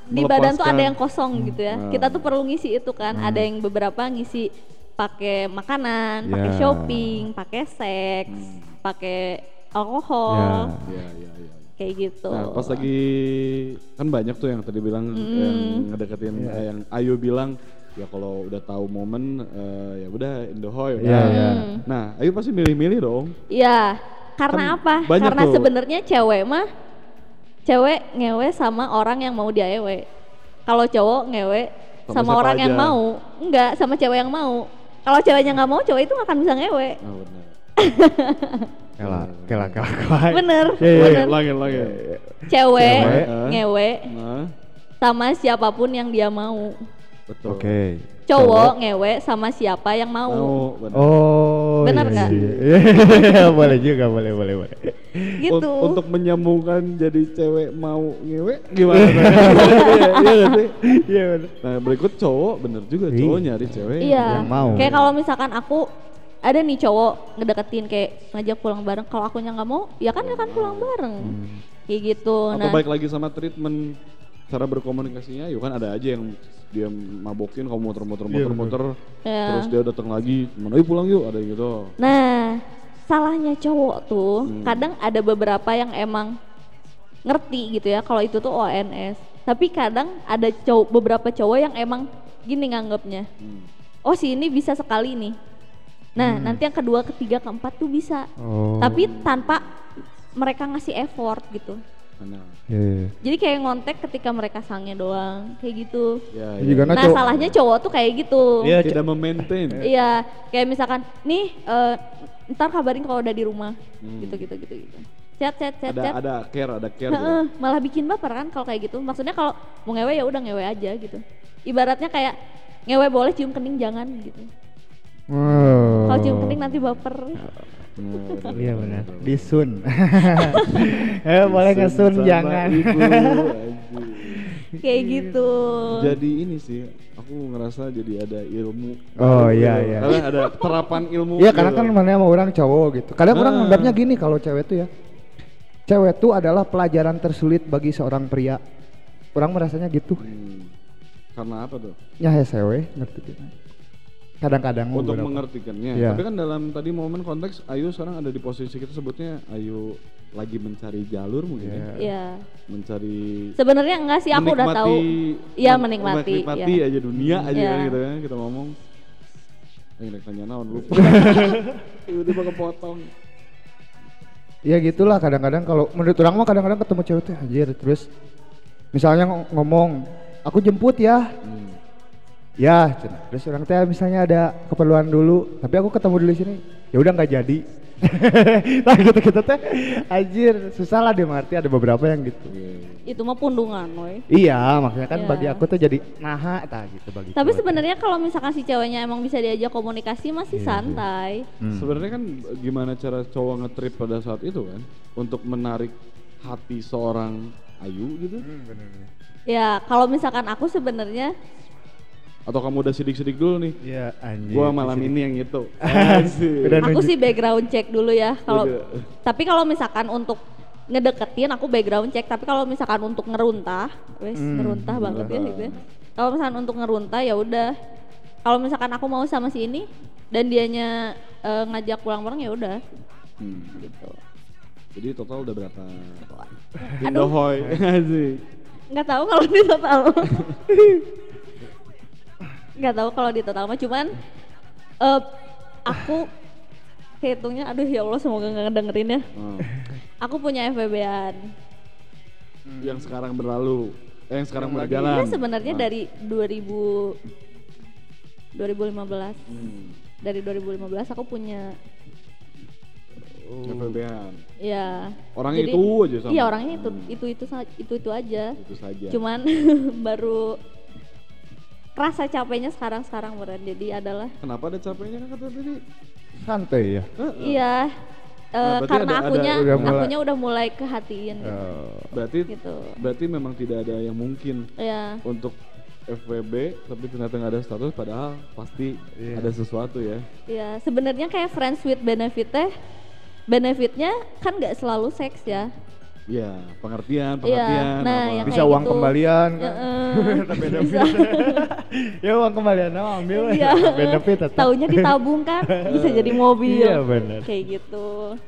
di badan tuh ada Melepaskan. yang kosong gitu ya. Hmm. Kita tuh perlu ngisi itu kan. Ada yang beberapa ngisi pakai makanan, pakai Ya. shopping, pakai seks, Hmm. pakai alkohol, Iya, iya, iya. kayak gitu. Nah, pas lagi kan banyak tuh yang tadi bilang yang ngedeketin Iya. eh, yang Ayu bilang ya kalau udah tahu momen eh, ya udah Indohoy. Iya, iya. Hmm. Nah, Ayu pasti milih-milih dong. Iya, karena Kan apa? banyak Karena sebenarnya cewek mah cewek ngewe sama orang yang mau dia ewe. Kalau cowok ngewe Sama sama, orang yang aja. mau, enggak sama cewek yang mau. Kalau ceweknya nggak mau, cowok itu nggak akan bisa ngewe. Oh, benar. Kelak, kelak, kelak. Bener, Iya, iya, bener. Lagi, lagi. Cewek, Cewek, eh. ngewe Nah, sama siapa pun yang dia mau. betul. Oke. Cowok ngewe sama siapa yang mau. Mau, benar. Oh. Benar iya, nggak? iya. Iya, boleh juga, boleh, boleh, boleh. Gitu. Un- untuk menyambungkan jadi cewek mau ngewe gimana? Iya, iya nggak sih? Iya benar. Nah, berikut cowok bener juga Iya. cowok nyari cewek Iya. yang mau. Kayak kalau misalkan aku ada nih cowok ngedeketin kayak ngajak pulang bareng. Kalau akunya nggak mau, ya kan akan pulang bareng. Kayak gitu. atau Nah, baik lagi sama treatment cara berkomunikasinya yuk kan ada aja yang dia mabokin kamu muter-muter Iya, muter-muter Ya. terus dia datang lagi mana "Ayo pulang yuk ada yang gitu nah salahnya cowok tuh Hmm. kadang ada beberapa yang emang ngerti gitu ya kalau itu tuh ONS. Tapi kadang ada cowok beberapa cowok yang emang gini nganggapnya. Hmm. Oh si ini bisa sekali nih. Nah nanti yang kedua, ketiga, keempat tuh bisa. Oh. Tapi tanpa mereka ngasih effort gitu. Mana? Iya, iya. Jadi kayak ngontek ketika mereka sangnya doang, kayak gitu. ya, Ini juga ya. Nah, Nah cowok- salahnya cowok tuh kayak gitu. Iya, tidak memaintain Iya, kayak misalkan nih eh, ntar kabarin kalau udah di rumah, Hmm. gitu gitu gitu gitu. Chat chat chat ada chat. ada care ada care gitu. Heeh, malah bikin baper kan kalau kayak gitu. Maksudnya kalau mau ngewe ya udah ngewe aja gitu. Ibaratnya kayak ngewe boleh cium kening jangan gitu. Oh. Kalau cium kening nanti baper. Iya benar. Disun. eh boleh ngesun jangan. ibu, kayak gitu. jadi ini sih aku ngerasa jadi ada ilmu Oh, iya, iya. Karena ada terapan ilmu Iya karena gitu. kan mana sama orang cowok gitu. Kadang orang Nah. anggapnya gini kalau cewek tuh ya. Cewek tuh adalah pelajaran tersulit bagi seorang pria. Orang merasanya gitu. Hmm. karena apa tuh Ya hesewe ngerti gitu. Kadang-kadang untuk beberapa. mengertikannya. Iya. Tapi kan dalam tadi momen konteks Ayu sekarang ada di posisi kita sebutnya Ayu lagi mencari jalur mungkin ya. Iya. Iya. Mencari Sebenarnya enggak sih aku udah tahu. Iya menikmati. menikmati iya. aja dunia aja Iya. kan gitu kan kita ngomong. Eh, tanya naon lupa. Tiba-tiba kepotong. ya gitulah kadang-kadang kalau menurut orang mah kadang-kadang ketemu cewek teh anjir terus misalnya ng- ngomong aku jemput ya Hmm. Ya terus orang teh misalnya ada keperluan dulu tapi aku ketemu dulu di sini ya udah nggak jadi. Nah gitu gitu teh. Anjir susah lah dia mengerti ada beberapa yang gitu. Iya, itu mah pundungan woy iya makanya kan Iya. bagi aku tuh jadi naha tak gitu bagi tapi sebenarnya kalau misalkan si ceweknya emang bisa diajak komunikasi masih Iya, santai. Hmm. Sebenarnya kan gimana cara cowok ngetrip pada saat itu kan? Untuk menarik hati seorang Ayu gitu? Hmm, bener, bener. ya kalau misalkan aku sebenarnya Atau kamu udah sidik-sidik dulu nih? Iya anjir Gua malam ini yang itu. Aku sih background check dulu ya kalau tapi kalau misalkan untuk ngedeketin aku background check tapi kalau misalkan untuk ngeruntah wes Hmm, ngeruntah banget ya gitu ya. kalau misalkan untuk ngeruntah ya udah kalau misalkan aku mau sama si ini dan dianya eh, ngajak pulang bareng ya udah Hmm. gitu Jadi total udah berapa? aduh Indohoy. Asik. nggak tahu kalau di total nggak tahu kalau di total mah cuman eh aku hitungnya aduh ya Allah semoga nggak ngedengerin ya Oh. aku punya FWB-an Yang sekarang berlalu. Eh, yang sekarang mulai jalan. Iya sebenarnya Nah. dari 2000 2015 Hmm. dari 2015 aku punya FBB-an. ya Orangnya jadi- itu aja sama. iya orangnya itu Hmm. itu itu itu itu aja Itu saja. cuman baru rasa capeknya sekarang sekarang beran jadi adalah Kenapa ada capeknya kan kata tadi? santai ya Heeh. iya Nah, berarti karena ada- ada- akunya udah mulai- akunya udah mulai kehatiin gitu, Oh. Berarti gitu. berarti memang tidak ada yang mungkin ya untuk FWB tapi ternyata nggak ada status padahal pasti Iya. ada sesuatu ya. ya sebenarnya kayak friends with benefit teh benefitnya kan nggak selalu seks ya Iya, pengertian, Iya, pengertian. nah, apa. yang bisa uang gitu. kembalian kan. Beda Bisa. ya uang kembalian nah, ambil Iya. benefit atau Taunya ditabung kan bisa jadi mobil. Iya, bener. Kayak gitu.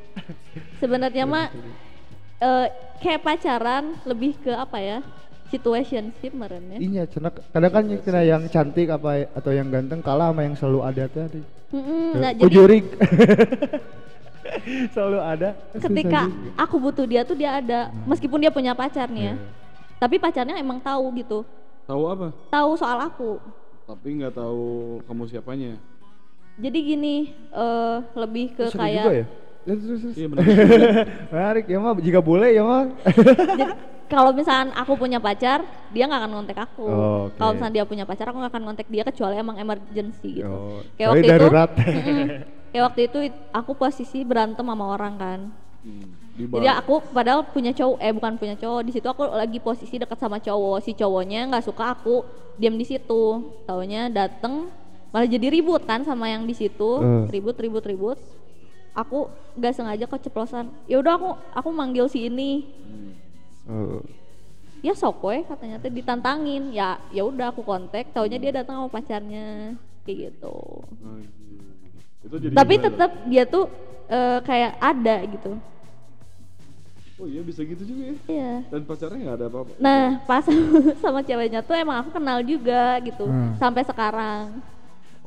Sebenarnya mah eh, kayak pacaran lebih ke apa ya? Situationship meren ya. iya cina kadang kan yang cina yang cantik apa atau yang ganteng kalah sama yang selalu ada tadi Mm-mm, nah, jadi selalu ada ketika aku butuh dia tuh dia ada meskipun dia punya pacar nih ya. Iya. Tapi pacarnya emang tahu gitu. Tahu apa? Tahu soal aku. Tapi nggak tahu kamu siapanya. Jadi gini, eh lebih ke Seru kayak juga ya Ya. Iya benar. menarik ya mah jika boleh ya mah Jadi, kalau misalkan aku punya pacar, dia nggak akan ngontek aku. Oh, oke. Kalau misalkan dia punya pacar, aku nggak akan ngontek dia kecuali emang emergency gitu. Oh, Kayak waktu darurat. itu. Kayak waktu itu it- aku posisi berantem sama orang kan. Hmm, di Jadi aku padahal punya cowok, eh bukan punya cowok. Di situ aku lagi posisi dekat sama cowok. Si cowoknya nggak suka aku diam di situ. Taunya dateng malah jadi ribut kan sama yang di situ. Eh. Ribut, ribut, ribut. Aku nggak sengaja keceplosan. Ya udah aku aku manggil si ini Hmm. Oh. ya sok we katanya teh ditantangin ya ya udah aku kontak taunya dia datang sama pacarnya kayak gitu Anjir. Itu jadi tapi tetap dia tuh eh, kayak ada gitu Oh iya bisa gitu juga ya. iya Dan pacarnya nggak ada apa-apa. nah pas sama ceweknya tuh emang aku kenal juga gitu Hmm. sampai sekarang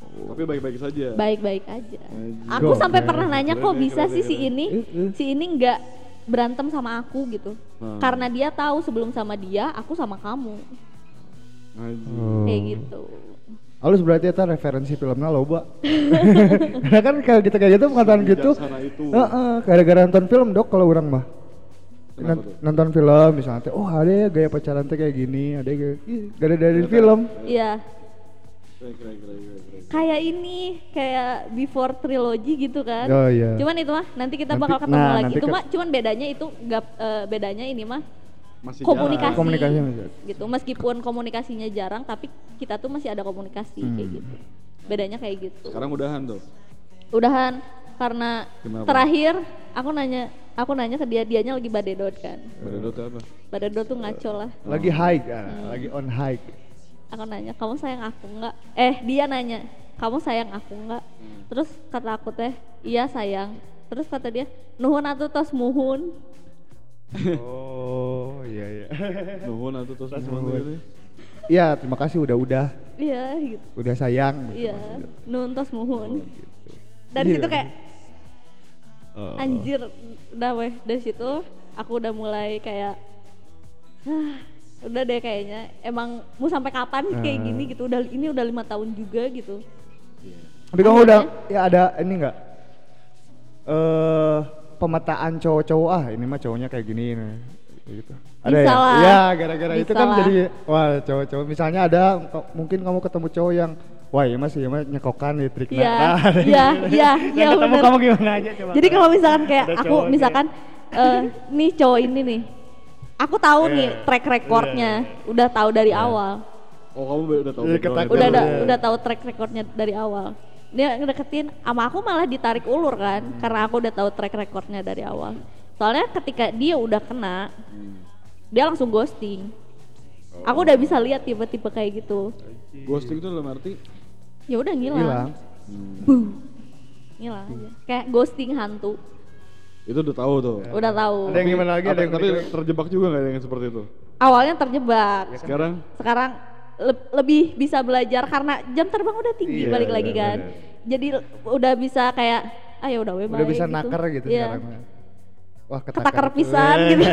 Tapi baik-baik saja. baik-baik aja aku sampai pernah nanya keren kok ya, bisa keren sih ya, si keren. ini Eh, eh. si ini nggak berantem sama aku gitu Hmm. karena dia tahu sebelum sama dia aku sama kamu Anjir. Oh. kayak gitu Halus berarti itu referensi filmnya loba. Karena kan kalau kita kayak gitu pengetahuan gitu. Bijaksana itu. Heeh, gara-gara nonton film dok kalau orang mah. Nonton film misalnya teh, oh ada ya gaya pacaran teh kayak gini, ada ya ih, gara dari Ternyata- film. iya kayak ini kayak before trilogy gitu kan Oh iya. cuman itu mah nanti kita Nanti- bakal ketemu nah, lagi itu ke- mah cuman bedanya itu nggak eh, bedanya ini mah Masih komunikasi jalan. Komunikasi masih. gitu meskipun komunikasinya jarang tapi kita tuh masih ada komunikasi Hmm. kayak gitu bedanya kayak gitu Sekarang udahan tuh. udahan karena Kenapa? terakhir aku nanya aku nanya ke dia dianya lagi badedot kan Badedot apa? badedot tuh ngaco lah Lagi high, ah, Hmm. lagi on high. aku nanya kamu sayang aku nggak eh dia nanya kamu sayang aku nggak Hmm. terus kata aku teh iya sayang terus kata dia nuhun atuh tos muhun Oh iya iya. Nuhun atau terus nuhun gitu. Iya terima kasih udah udah iya gitu udah sayang. gitu iya nuhun tos muhun Oh, gitu. dari Iya. situ kayak Oh. anjir udah weh dari situ aku udah mulai kayak "Ah, udah deh kayaknya emang mau sampai kapan sih kayak Ah. gini gitu udah ini udah lima tahun juga gitu Tapi kamu udah ya ada ini enggak? Eh pemetaan cowok-cowok ah ini mah cowoknya kayak gini nih. Kayak gitu. Ada Bisa ya? lah. Iya, gara-gara itu kan lah. jadi wah cowok-cowok misalnya ada mungkin kamu ketemu cowok yang wah ya mas ya mas nyekokan nih triknya. Iya, Nah, iya, gitu. iya, Yang iya, ketemu bener. kamu gimana aja coba. jadi kalau misalkan kayak aku misalkan eh nih cowok ini nih aku tahu Iya. nih track recordnya udah tahu dari awal Oh kamu udah tahu Iya, udah Iya. udah tahu track recordnya dari awal dia ngedeketin sama aku malah ditarik ulur kan Hmm. karena aku udah tahu track recordnya dari awal soalnya ketika dia udah kena Hmm. dia langsung ghosting aku udah bisa lihat tipe-tipe kayak gitu Ghosting itu dalam arti ya udah ngilang, hilang. hmm, Buh. ngilang aja kayak ghosting hantu itu udah tahu tuh. udah tahu Ada yang gimana lagi? Ada Tapi, yang tapi berikut? terjebak juga nggak ada yang seperti itu. awalnya terjebak Sekarang sekarang le- lebih bisa belajar karena jam terbang udah tinggi Iya, balik lagi bener, kan jadi udah bisa kayak ah ya udah we Udah bisa gitu. nakar gitu Iya. sekarang. Wah, Ketakar tuh. pisan Eh, gitu.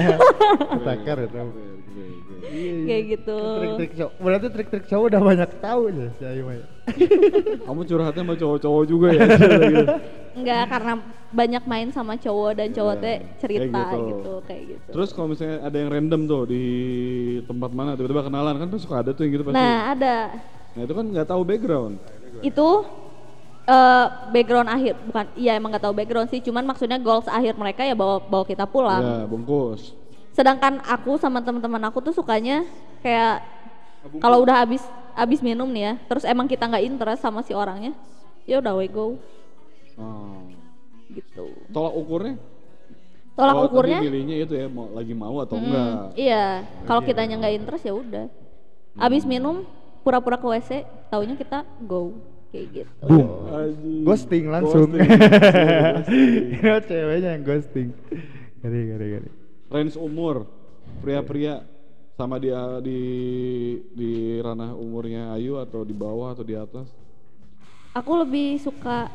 ketakar itu. Oke. kayak gitu Trik-trik cowok. Berarti trik-trik cowok udah banyak tahu ya si Ayu. Kamu curhatnya sama cowok-cowok juga ya? enggak karena banyak main sama cowok dan cowok Iya, teh cerita kayak gitu. gitu. kayak gitu Terus kalau misalnya ada yang random tuh di tempat mana tiba-tiba kenalan kan suka ada tuh yang gitu pasti. nah ada Nah itu kan nggak tahu background. itu eh, background akhir bukan iya emang nggak tahu background sih cuman maksudnya goals akhir mereka ya bawa bawa kita pulang Ya bungkus. sedangkan aku sama teman-teman aku tuh sukanya kayak kalau udah habis habis minum nih ya terus emang kita nggak interest sama si orangnya ya udah we go Oh. gitu Tolak ukurnya? tolak tadi ukurnya milihnya itu ya mau lagi mau atau mm, enggak? iya kalau kitanya nggak interest ya udah habis minum pura-pura ke WC taunya kita go kayak gitu Boom. Ghosting langsung. Ghosting. Ghosting. Ini ceweknya yang ghosting. Gari gari gari. range umur pria-pria sama dia di di ranah umurnya Ayu atau di bawah atau di atas aku lebih suka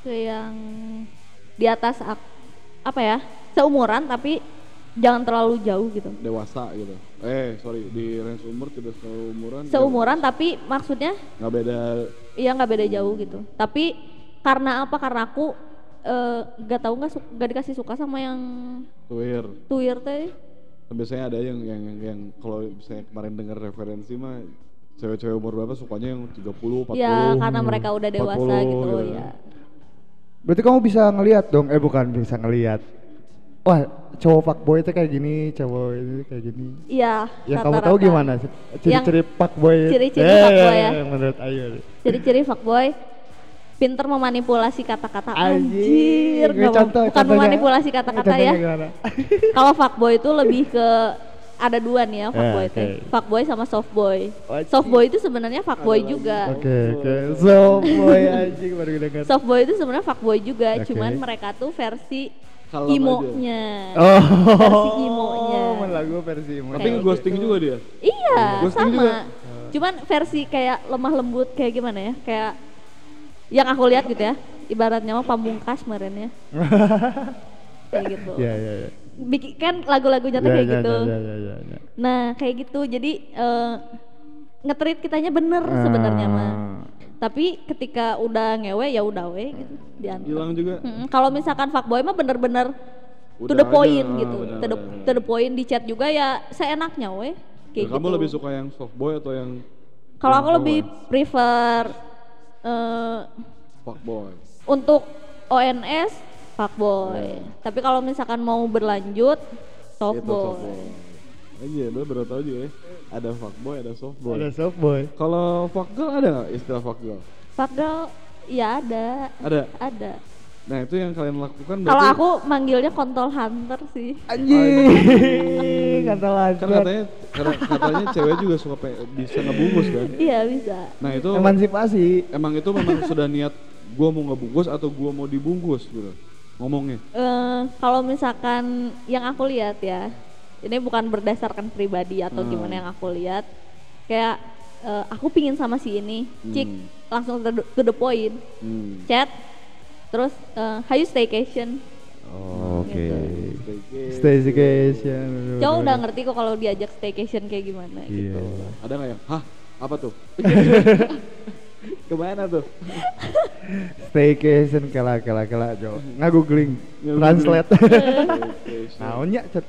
ke yang di atas ak- apa ya seumuran tapi jangan terlalu jauh gitu. Dewasa gitu. Eh sorry di range umur tidak seumuran. Seumuran tapi maksudnya nggak beda. Iya nggak beda jauh gitu. Tapi karena apa? Karena aku eh, nggak tahu nggak nggak dikasih suka sama yang tuir. Tuir teh biasanya ada yang yang yang, yang kalau misalnya kemarin dengar referensi mah cewek-cewek umur berapa sukanya yang 30 40 ya karena mereka udah dewasa 40 gitu gitu. ya Berarti kamu bisa ngelihat dong. Eh bukan bisa ngelihat. Wah, cowok fuckboy itu kayak gini, cowok ini kayak gini. iya Yang kamu tahu gimana? Ciri-ciri fuckboy. ciri-ciri Eh, fuckboy ya. yang Menurut Ayu. ciri-ciri fuckboy pinter memanipulasi kata-kata Anjir. anjir contoh- bukan contohnya- memanipulasi kata-kata ya kalau fuckboy itu lebih ke ada dua nih ya fuckboy oke. teh fuckboy sama softboy softboy itu sebenarnya fuckboy juga Oke, oke. So, boy anjing baru dengar. softboy itu sebenarnya fuckboy juga Oke. cuman mereka tuh versi Kalem imonya Oh, versi imonya. lagu versi imo. tapi Kayak ghosting gitu. juga dia iya Ghosting sama juga. cuman versi kayak lemah lembut kayak gimana ya kayak yang aku lihat gitu ya ibaratnya mah pamungkas meren ya kayak gitu Iya, iya, iya. Bikin kan lagu-lagunya tuh Iya, kayak iya, gitu. iya, iya, iya, iya. nah kayak gitu. Jadi eh ngetrit kitanya bener sebenarnya mah Ah. tapi ketika udah ngewe ya udah we gitu. Diantar. Hilang juga? Mm-mm. kalau misalkan fuckboy mah bener-bener to the point aja, gitu. bener, to, the, bener. to the point di chat juga ya seenaknya we kayak kamu gitu. lebih suka yang softboy atau yang kalau aku lebih prefer eh fuckboy. untuk ONS fuckboy tapi kalau misalkan mau berlanjut softboy Aja, lu baru tahu juga ya. Ada fuckboy, ada softboy. Ada soft boy. Kalau fuckgirl ada nggak istilah fuckgirl? fuckgirl ya ada Ada. ada Nah itu yang kalian lakukan kalau aku manggilnya kontol hunter sih Anjing, kata kan lanjut. katanya karena katanya cewek juga suka pe- bisa ngebungkus kan. iya bisa Nah itu Emansipasi. emang itu memang sudah niat gua mau ngebungkus atau gua mau dibungkus gitu ngomongnya. Eh, kalau misalkan yang aku lihat ya, ini bukan berdasarkan pribadi atau Hmm. gimana yang aku lihat, kayak eh, aku pingin sama si ini, cik Hmm. langsung to the, point, Hmm. chat, terus eh, hayu staycation Oh, Oke. Gitu. Staycation. cowok udah ngerti kok kalau diajak staycation kayak gimana Iya. gitu Ada nggak yang, hah apa tuh? Ke mana tuh? Staycation kela kela kela Jo. Ngagoogling. Ngagoogling. Translate. Naonnya cet.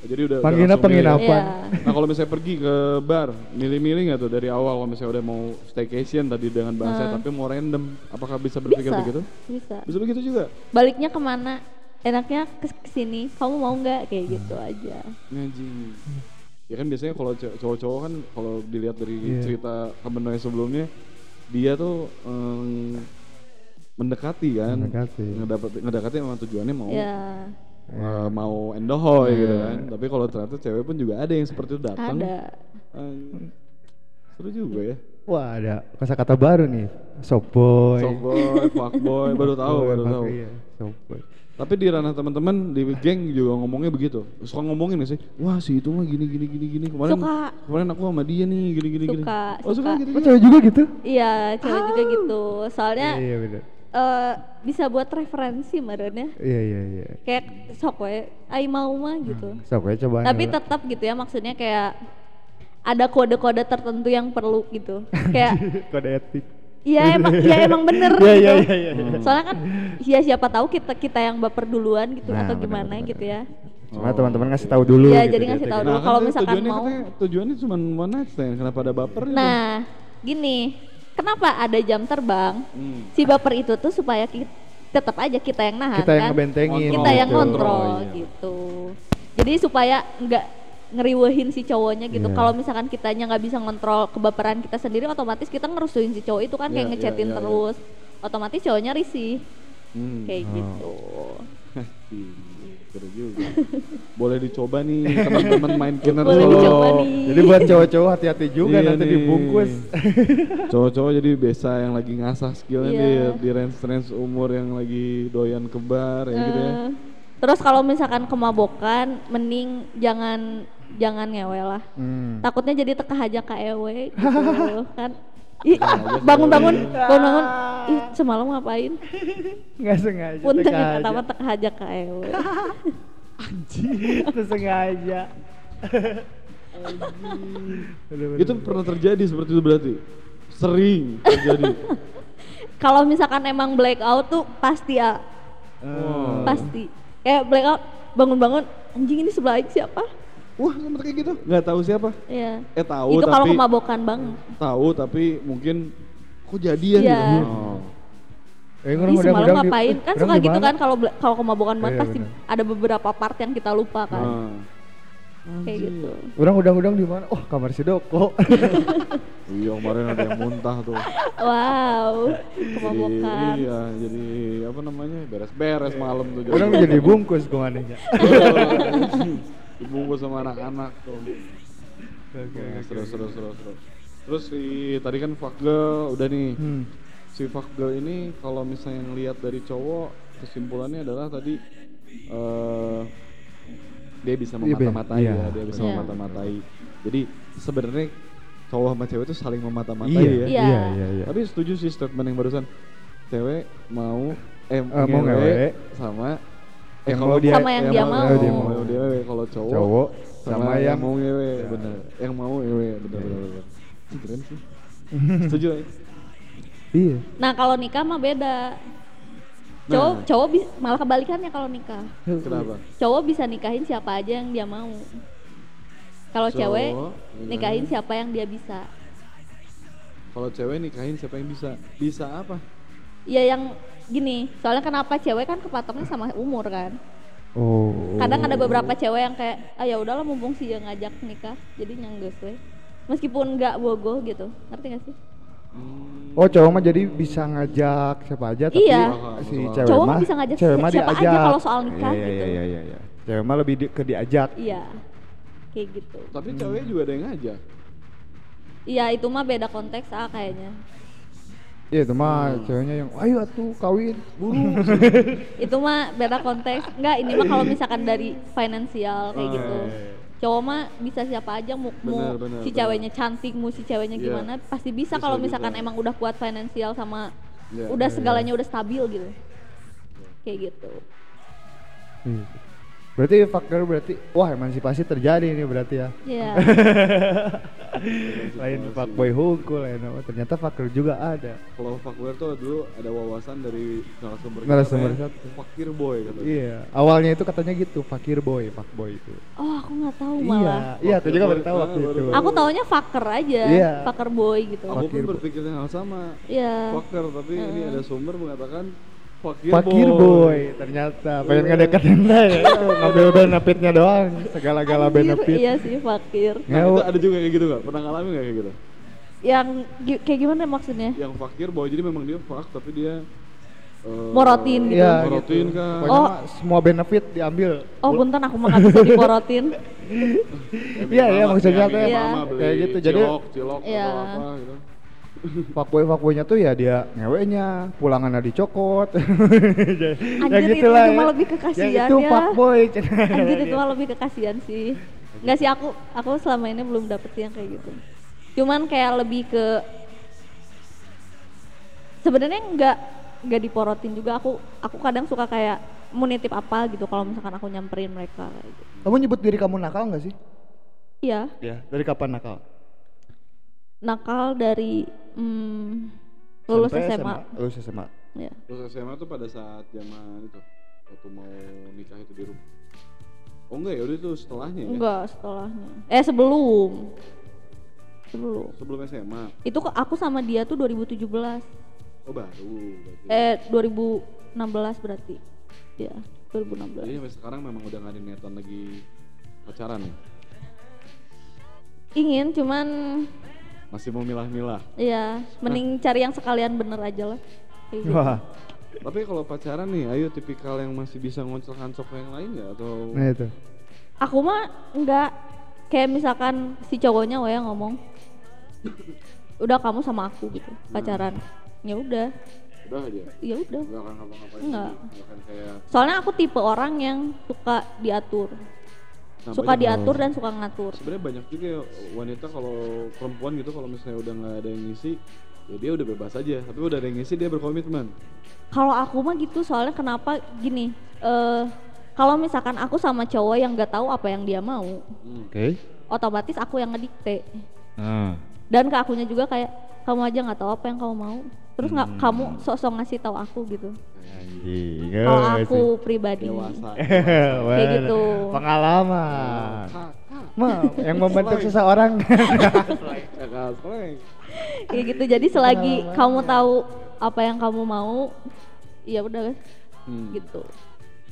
Jadi udah ya. penginapan. Iya. Nah kalau misalnya pergi ke bar, milih-milih nggak tuh dari awal kalau misalnya udah mau staycation tadi dengan bahasa Hmm. tapi mau random, apakah bisa berpikir bisa begitu? bisa Bisa begitu juga? baliknya ke mana enaknya ke sini kamu mau nggak kayak gitu aja Ngaji. Ya kan biasanya kalau cow- cowok-cowok kan kalau dilihat dari Iya. cerita temen Noe sebelumnya, dia tuh em, mendekati kan, Mendekati. ngedapet, ngedekati memang tujuannya mau ya eh, mau endohoy gitu Iya. kan. Tapi kalau ternyata cewek pun juga ada yang seperti itu datang. ada Eh, seru juga ya. Wah ada kata-kata baru nih. Softboy. Softboy, fuckboy, baru tahu, baru tahu. Iya, softboy. Tapi di ranah teman-teman di geng juga ngomongnya begitu. Suka ngomongin gak sih? Wah si itu mah gini gini gini gini. Kemarin Suka. kemarin aku sama dia nih gini gini gini. Suka, Oh suka, suka. gitu. Oh cewek juga gitu? iya cewek juga gitu soalnya Iya iya bener. eh, bisa buat referensi merenya Iya iya iya. kayak sok we ai mau mah gitu Softboy coba. tapi tetap gitu ya maksudnya kayak ada kode-kode tertentu yang perlu gitu kayak kode etik. Iya emang ya emang bener Iya iya gitu. iya iya. Soalnya kan ya siapa tahu kita kita yang baper duluan gitu Nah, atau benar, gimana benar, gitu ya. Cuma teman-teman ngasih tahu dulu. Iya, gitu, jadi di ngasih etik tahu ya. dulu. Nah, kalau kan misalkan tujuannya mau- katanya- tujuannya cuma one night stand. Kenapa ada baper? gitu? Nah, gini, kenapa ada jam terbang? Hmm. Si baper itu tuh supaya kita tetap aja kita yang nahan Kita yang kan? ngebentengin. kita yang gitu. ngontrol Oh, iya. gitu. Jadi supaya nggak ngeriwehin si cowoknya gitu. Iya. Kalau misalkan kitanya nggak bisa ngontrol kebaperan kita sendiri, otomatis kita ngerusuin si cowok itu kan Iya, kayak iya, ngechatin iya, iya. terus. Otomatis cowoknya risih Hmm. kayak Oh. gitu. Seru juga. Boleh dicoba nih teman-teman main Boleh solo. dicoba nih. Jadi buat cowok-cowok hati-hati juga Iya nanti nih. dibungkus. Cowok-cowok jadi biasa yang lagi ngasah skillnya Iya. nih di range-range umur yang lagi doyan kebar ya gitu ya. Eh, Terus kalau misalkan kemabokan, mending jangan jangan ngewe lah. Hmm. Takutnya jadi teka aja KEW gitu kan. Ih, bangun-bangun, bangun-bangun. Ih, semalam ngapain? Nggak sengaja. Punten teka aja. tamat teka aja KEW. Itu sengaja. Bener-bener. Itu pernah terjadi seperti itu berarti? Sering terjadi. Kalau misalkan emang blackout tuh pasti ya, Oh. pasti. Kayak blackout bangun-bangun anjing ini sebelah siapa? Wah, sempat kayak gitu? Nggak tahu siapa? Iya. Eh tahu Itu kalau tapi kemabokan banget. tahu tapi mungkin kok jadian Iya. gitu. Oh. Eh, Ih, orang semalam di- ngapain? Kan orang suka gitu gimana? kan kalau kalau kemabokan banget Iya, pasti benar. ada beberapa part yang kita lupa kan. Nah. Kayak gitu. Orang udang-udang di mana? Oh, kamar si Doko. Iya kemarin ada yang muntah tuh. Wow, Jadi, kemabokan. iya, jadi apa namanya beres-beres malam tuh. jadi. orang jadi bungkus ke mana Dibungkus sama anak-anak tuh. Oke, Nah, seru, seru, seru, seru. Terus si tadi kan fuck girl udah nih. Hmm. Si fuck girl ini kalau misalnya ngelihat dari cowok kesimpulannya adalah tadi eh dia bisa Iya, memata-matai Iya. ya, dia bisa Iya. memata-matai. Jadi sebenarnya cowok sama cewek itu saling memata-matai Iya, ya. Iya. iya, iya, iya. Tapi setuju sih statement yang barusan. Cewek mau eh, mau ngewe sama Yang kalau dia- Sama yang dia mau. dia mau. mau dia ngewe. kalau cowok, Cowok sama, sama yang, yang mau ngewe, Ya. bener. Yang mau ngewe, bener bener. bener. Keren sih. setuju ya? Iya. Nah kalau nikah mah beda. Cowok Nah. cowok bis- malah kebalikannya kalau nikah. Kenapa? Cowok bisa nikahin siapa aja yang dia mau. Kalau cewek nikahin- nikahin siapa yang dia bisa. Kalau cewek nikahin siapa yang bisa? Bisa apa? Ya yang gini, soalnya kenapa cewek kan kepatoknya sama umur kan. Oh. Kadang ada beberapa cewek yang kayak, ah ya udahlah mumpung sih yang ngajak nikah, jadi nyangges we. Meskipun nggak bogoh gitu, ngerti gak sih? Hmm, Oh, cowok mah jadi bisa ngajak siapa aja tapi Iya. si Cowok cewek Cowok mah bisa ngajak cewek si- mah siapa aja kalau soal nikah iya, gitu. Iya, iya, iya, iya. Cewek mah lebih di- ke diajak. Iya, kayak gitu. Tapi cewek juga ada yang ngajak. Iya itu mah beda konteks ah kayaknya. Iya, itu mah Hmm. ceweknya yang ayo atuh kawin. Buru. Itu mah beda konteks. Enggak, ini mah kalau misalkan dari finansial kayak Oh, gitu. iya, iya. Cowok mah bisa siapa aja mau, mau Benar, benar, si ceweknya cantik, mau si ceweknya Iya. gimana, pasti bisa Bisa, kalau bisa. misalkan emang udah kuat finansial sama Iya, udah iya, segalanya udah stabil gitu. kayak gitu Iya. Berarti fucker berarti wah emansipasi terjadi ini berarti ya. ya lain fuckboy hunkul lain apa ternyata fucker juga ada. Kalau fuckwear tuh dulu ada wawasan dari narasumber kita Narasumber satu. Fakir boy katanya. Iya, awalnya itu katanya gitu, fakir boy, fuckboy itu. oh aku nggak tahu Iya, malah iya, aku juga baru tahu Ah, waktu baru itu. tahu. aku taunya fucker aja Iya. fucker boy gitu Aku pun Fakir berpikir hal sama. Iya. Fakir tapi ini ada sumber mengatakan fakir, Fakir boy, ternyata pengen ngedeketin dia ya. Ngambil benefitnya doang, segala-gala Anjir, benefit. iya sih fakir Nah, itu ada juga kayak gitu gak? Pernah ngalamin gak kayak gitu? yang gi- kayak gimana maksudnya Yang fakir boy jadi memang dia fak tapi dia eh, Morotin gitu. Iya, Morotin gitu. kan. Pokoknya Oh. mah semua benefit diambil. oh buntan aku mah bisa diporotin Iya, iya, maksudnya Iya. kayak gitu. Jadi- cilok, cilok Iya. atau apa gitu. Fuckboy fuckboynya tuh ya dia ngewenya, pulangannya dicokot. ya Anjir, itu- gitulah itu mah ya. lebih ke kasihan ya. itu ya. fuckboy. anjir itu mah lebih ke kasihan sih nggak sih aku aku selama ini belum dapet yang kayak gitu cuman kayak lebih ke sebenarnya nggak nggak diporotin juga aku aku kadang suka kayak mau nitip apa gitu kalau misalkan aku nyamperin mereka gitu. Kamu nyebut diri kamu nakal nggak sih? iya Iya. Dari kapan nakal? Nakal dari hmm, lulus SMP, SMA, Lulus SMA. Ya. Terus SMA tuh pada saat zaman itu waktu mau nikah itu di rumah. Oh enggak ya udah itu setelahnya ya. enggak setelahnya eh sebelum sebelum Sebelum SMA. itu aku sama dia tuh 2017 Oh baru berarti. eh 2016 berarti ya 2016 Jadi sampai sekarang memang udah gak ada niatan lagi pacaran ya. ingin cuman Masih mau milah-milah. ya mending cari yang sekalian bener aja lah gitu. Wah, Tapi kalau pacaran nih, ayo tipikal yang masih bisa ngoncok-ngancok yang lain nggak atau nah itu. aku mah enggak kayak misalkan si cowoknya weh ngomong udah kamu sama aku gitu pacaran ya udah udah aja? ya udah Nggak akan ngapa-ngapain? Enggak. lagi? Nggak akan kayak soalnya aku tipe orang yang suka diatur Nah, suka banyak- diatur dan suka ngatur sebenarnya banyak juga ya wanita kalau perempuan gitu kalau misalnya udah nggak ada yang ngisi ya dia udah bebas aja tapi udah ada yang ngisi dia berkomitmen kalau aku mah gitu soalnya kenapa gini eh kalau misalkan aku sama cowok yang nggak tahu apa yang dia mau Hmm. Oke. otomatis aku yang ngedikte Nah. dan ke akunya juga kayak kamu aja nggak tahu apa yang kamu mau terus nggak Hmm. kamu sok-sok ngasih tahu aku gitu Anjing. kalau aku pribadi dewasa Kayak gitu. Pengalaman. Kak, kak. Ma, yang membentuk seseorang. Ya, kayak gitu jadi selagi kamu tahu apa yang kamu mau ya udah Hmm. gitu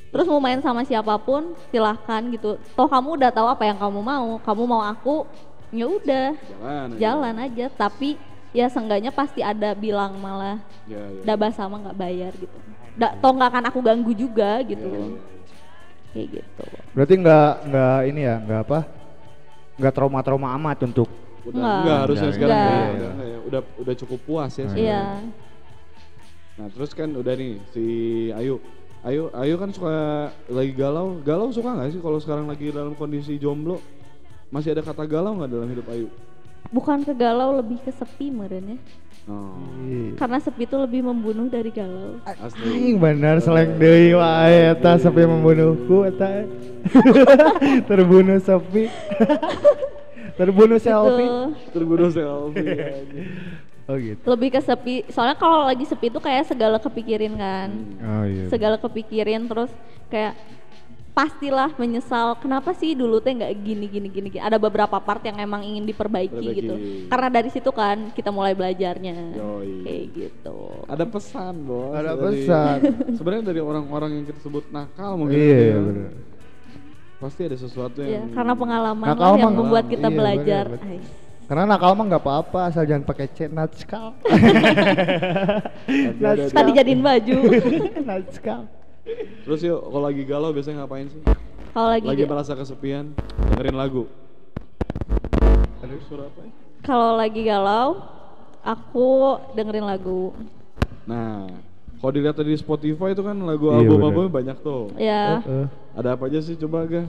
terus mau main sama siapa pun silahkan gitu toh kamu udah tahu apa yang kamu mau kamu mau aku ya udah jalan aja. jalan aja tapi ya seenggaknya pasti ada bilang malah ya, ya. dabah sama nggak bayar gitu da, toh nggak akan aku ganggu juga gitu Iya. kayak gitu Berarti nggak nggak ini ya, nggak apa? Nggak trauma-trauma amat untuk udah Enggak. enggak harusnya Enggak. sekarang Enggak. ya, udah, enggak ya. udah udah cukup puas ya Hmm. sekarang. iya Nah terus kan udah nih si Ayu Ayu Ayu kan suka lagi galau galau suka nggak sih kalau sekarang lagi dalam kondisi jomblo masih ada kata galau nggak dalam hidup Ayu? bukan ke galau lebih ke sepi meren ya Oh, karena sepi itu lebih membunuh dari galau asli. Anjing bener seleng deui wae eta sepi membunuhku eta. Terbunuh sepi. Terbunuh selfie. Gitu. Terbunuh selfie. Oh gitu. lebih ke sepi soalnya kalau lagi sepi itu kayak segala kepikirin kan Oh iya. segala kepikirin terus kayak pastilah menyesal kenapa sih dulu teh nggak gini gini gini gini. ada beberapa part yang emang ingin diperbaiki Perbaiki. gitu karena dari situ kan kita mulai belajarnya Yoi. kayak gitu Ada pesan bos. Ada dari- pesan. Sebenarnya dari orang-orang yang kita sebut nakal mungkin. Iya, ya. iya bener. Pasti ada sesuatu ya yang. karena pengalaman Nakal lah yang mah membuat pengalaman. kita Iya, belajar bener. Karena nakal mah nggak apa-apa asal jangan pakai C natskal. dia. tadi jadiin baju natskal. Terus yuk kalau lagi galau biasanya ngapain sih? kalau lagi, Lagi merasa kesepian, dengerin lagu. Aduh suara apa ya? kalau lagi galau aku dengerin lagu Nah, kalau dilihat di Spotify itu kan lagu Iya, album-albumnya banyak tuh. ya Heeh. Ada apa aja sih coba ga?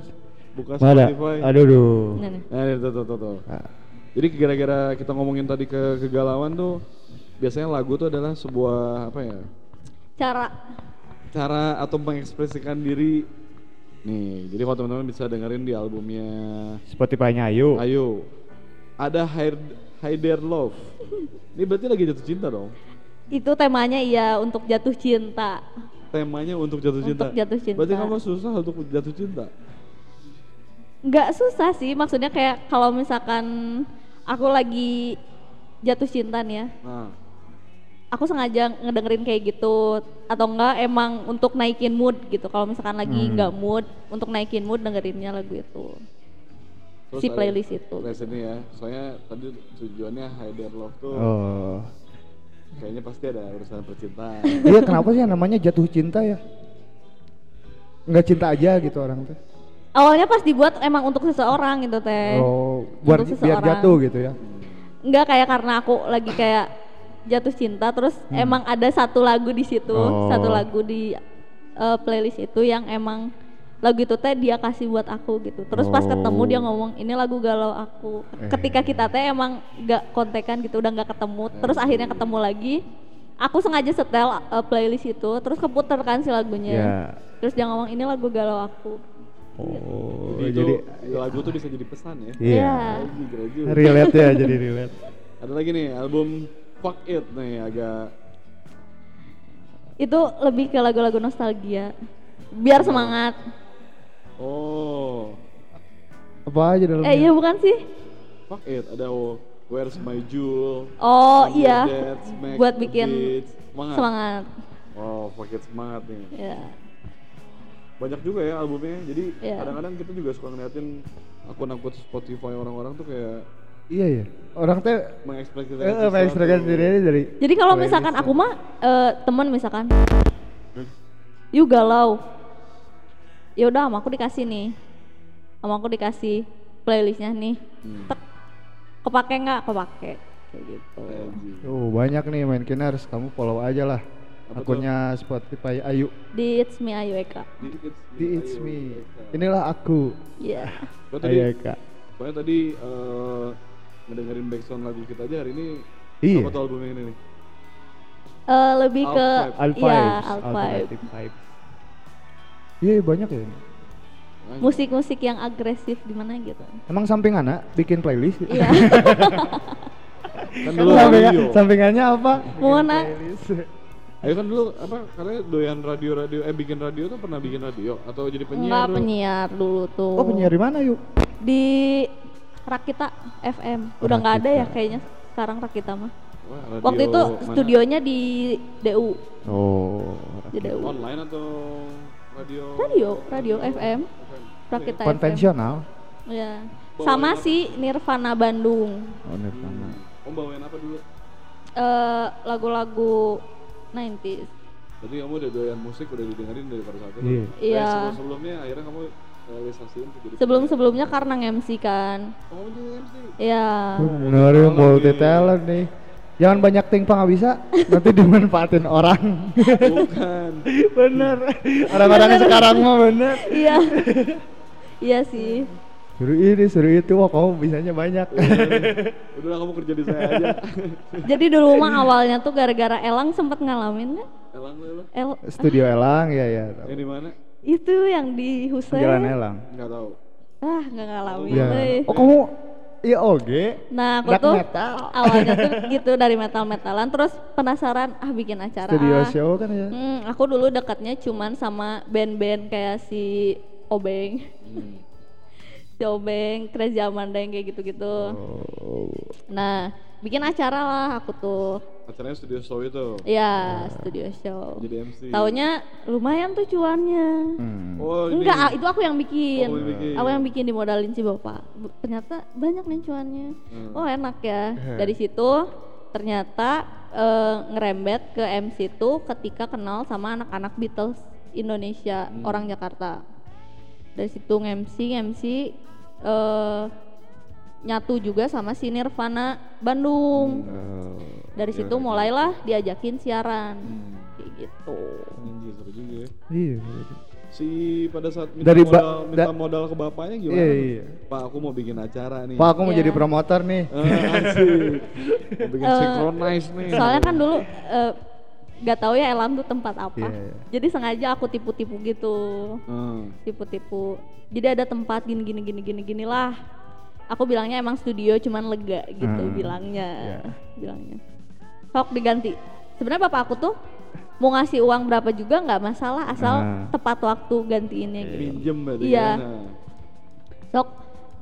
Buka Mana? Spotify. Aduh duh. Nah, nih. Nah, ini tuh, tuh, tuh, tuh. Ah. Jadi gara-gara kita ngomongin tadi ke kegalauan tuh biasanya lagu tuh adalah sebuah apa ya? cara cara atau mengekspresikan diri. Nih jadi kalau teman-teman bisa dengerin di albumnya Spotify-nya Ayu. Ayo ada Hide, Hide Love. Ini berarti lagi jatuh cinta dong? Itu temanya iya untuk jatuh cinta. temanya untuk jatuh cinta. Untuk jatuh cinta. berarti kamu susah untuk jatuh cinta? Nggak susah sih, maksudnya kayak kalau misalkan aku lagi jatuh cinta nih ya, nah aku sengaja ngedengerin kayak gitu atau enggak emang untuk naikin mood gitu. Kalau misalkan lagi Hmm. nggak mood, untuk naikin mood dengerinnya lagu itu. terus Si playlist itu. playlist ini ya soalnya tadi tujuannya Hide Love tuh Oh. kayaknya pasti ada urusan percintaan Iya kenapa sih namanya jatuh cinta ya? Nggak cinta aja gitu orang tuh. Awalnya pas dibuat emang untuk seseorang gitu teh. Oh, buat Untuk biar seseorang. jatuh gitu ya. Enggak kayak karena aku lagi kayak jatuh cinta terus emang ada satu lagu di situ, Hmm. Oh. satu lagu di eh, playlist itu yang emang lagu itu teh dia kasih buat aku gitu. Terus pas ketemu dia Oh. ngomong ini lagu galau aku. Eh. Ketika kita teh emang nggak kontekan gitu, udah nggak ketemu. Terus akhirnya ketemu lagi. Aku sengaja setel eh, playlist itu, terus keputar kan si lagunya. Ya. Terus dia ngomong ini lagu galau aku. Oh, jadi, jadi itu lagu tuh bisa jadi pesan ya iya. Iya. Keren juga. Relate ya jadi relate. ada lagi nih album Fuck It nih agak Itu lebih ke lagu-lagu nostalgia. Biar semangat. oh Apa aja dalamnya? Eh iya bukan sih? Fuck It ada Where's My Jewel Oh Under iya. That Smack Buat bikin Beat. semangat. semangat. Oh, Fuck It semangat nih. Ya. Banyak juga ya albumnya. Jadi Iya. kadang-kadang kita juga suka ngeliatin akun-akun Spotify orang-orang tuh kayak Iya ya. Orang teh mengekspresikan eh, mengekspresikan diri dari Jadi kalau misalkan aku mah eh, teman misalkan, you galau, ya udah sama aku dikasih nih, sama aku dikasih playlistnya nih, Hmm. tek, kepake nggak? Kepake, kayak gitu. Oh, banyak nih main kiners, kamu follow aja lah Apa tuh? akunnya Spotify Ayu. Di It's Me Ayu Eka. Di It's Me. Di It's Me. Eka. Inilah aku. Iya. Tadi, Ayu Eka. pokoknya tadi eh, ngedengerin backsound lagu kita aja hari ini. Iya. Apa tuh albumnya ini nih? Eh, lebih ke Alt Al iya Vibes, alt vibe. Alternative Vibes. Iya banyak ya. Musik-musik yang agresif di mana gitu. Emang sampingannya bikin playlist? Iya. Kan dulu Sampingan- radio. sampingannya apa? Mau Bikin na- playlist. Ayo kan dulu apa karena doyan radio-radio eh bikin radio tuh pernah bikin radio atau jadi penyiar Enggak dulu? penyiar dulu tuh. Oh penyiar di mana yuk? di Rakita FM. Udah nggak ada ya kayaknya sekarang Rakita mah. Wah, radio Waktu itu mana? studionya di DU. Oh. Di DU. online atau radio? Radio, radio FM. FM. Rakita Konvensional. FM. Ya. Sama si Nirvana Bandung. Oh Nirvana. Om bawain apa dulu? Eh lagu-lagu 90s. Berarti kamu udah doyan musik udah didengerin dari pada saat itu. Iya. Iya. sebelum sebelumnya akhirnya kamu Sebelum-sebelumnya karena MC kan. Oh, MC. Ya. Bener ya multi talent nih. Jangan banyak tingpang nggak bisa, nanti dimanfaatin orang. Bukan. bener. Orang-orang sekarang mah bener. Iya. Iya sih. Suruh ini, suruh itu, wah kamu bisanya banyak. Udah kamu kerja di saya aja. Jadi dulu mah awalnya tuh gara-gara Elang sempat ngalamin kan? Elang lu. El Studio Elang, ya ya. Yang di mana? Itu yang di Hussein. Jalan Elang. Enggak tahu. Ah, nggak ngalamin. Ya. Oh kamu, iya oke. Nah, aku Black tuh metal. awalnya tuh gitu dari metal-metalan terus penasaran ah bikin acara. Studio ah. show kan ya. Hmm, aku dulu dekatnya cuman sama band-band kayak si Obeng, Hmm. si Obeng, Crazy Amanda yang kayak gitu-gitu. Oh. Nah, bikin acara lah aku tuh. Acaranya studio show itu. Ya, studio show. Jadi MC. Taunya lumayan tuh cuannya. Hmm. Oh, ini. Enggak, ah, itu aku yang bikin. Oh, yang bikin. Aku yang bikin dimodalin si bapak. Ternyata banyak nih cuannya. Hmm. Oh enak ya. Eh. Dari situ ternyata eh, ngerembet ke MC tuh ketika kenal sama anak-anak Beatles Indonesia Hmm. orang Jakarta. Dari situ MC MC eh, nyatu juga sama si Nirvana Bandung. Oh. Dari Iya, situ iya. mulailah diajakin siaran. Hmm. Kayak gitu. Anjir, seru juga ya. Iya. Si pada saat minta Dari modal, minta da- modal ke bapaknya gimana? Iya, iya. Pak, aku mau bikin acara nih. Pak aku mau Iya. jadi promotor nih. Eh. Mau bikin Eh, synchronize nih. Soalnya kan dulu eh, gak tahu ya Elam tuh tempat apa. Iya, iya. Jadi sengaja aku tipu-tipu gitu. Hmm. Tipu-tipu. Jadi ada tempat gini gini gini gini gini lah. Aku bilangnya emang studio cuman lega gitu Hmm. bilangnya. Iya. Bilangnya. Sok diganti. Sebenarnya bapak aku tuh mau ngasih uang berapa juga nggak masalah asal Ah. tepat waktu gantiinnya gitu. Minjem berarti Iya. ya. Sok,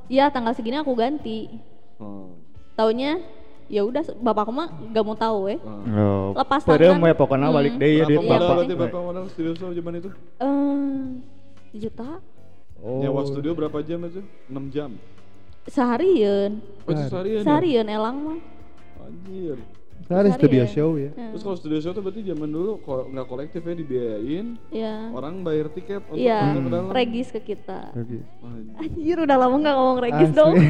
iya tanggal segini aku ganti. Oh. Taunya ya udah bapakku mah gak mau tahu eh. Oh, Lepas padahal tangan. mau pokoknya balik Hmm. deh ya duit Iya, bapak. berarti bapak modal studio show zaman itu? Eh, juta Oh. Nyewa studio berapa jam itu? 6 jam. Seharian. Oh, seharian ya? Elang mah. Anjir. Sehari studio show ya. Eh, Terus kalau studio show tuh berarti zaman dulu ko- nggak kolektif ya dibiayain, Iya. orang bayar tiket untuk masuk ke dalam. regis ke kita. Oke. Anjir. Anjir udah lama nggak ngomong regis Asli. dong.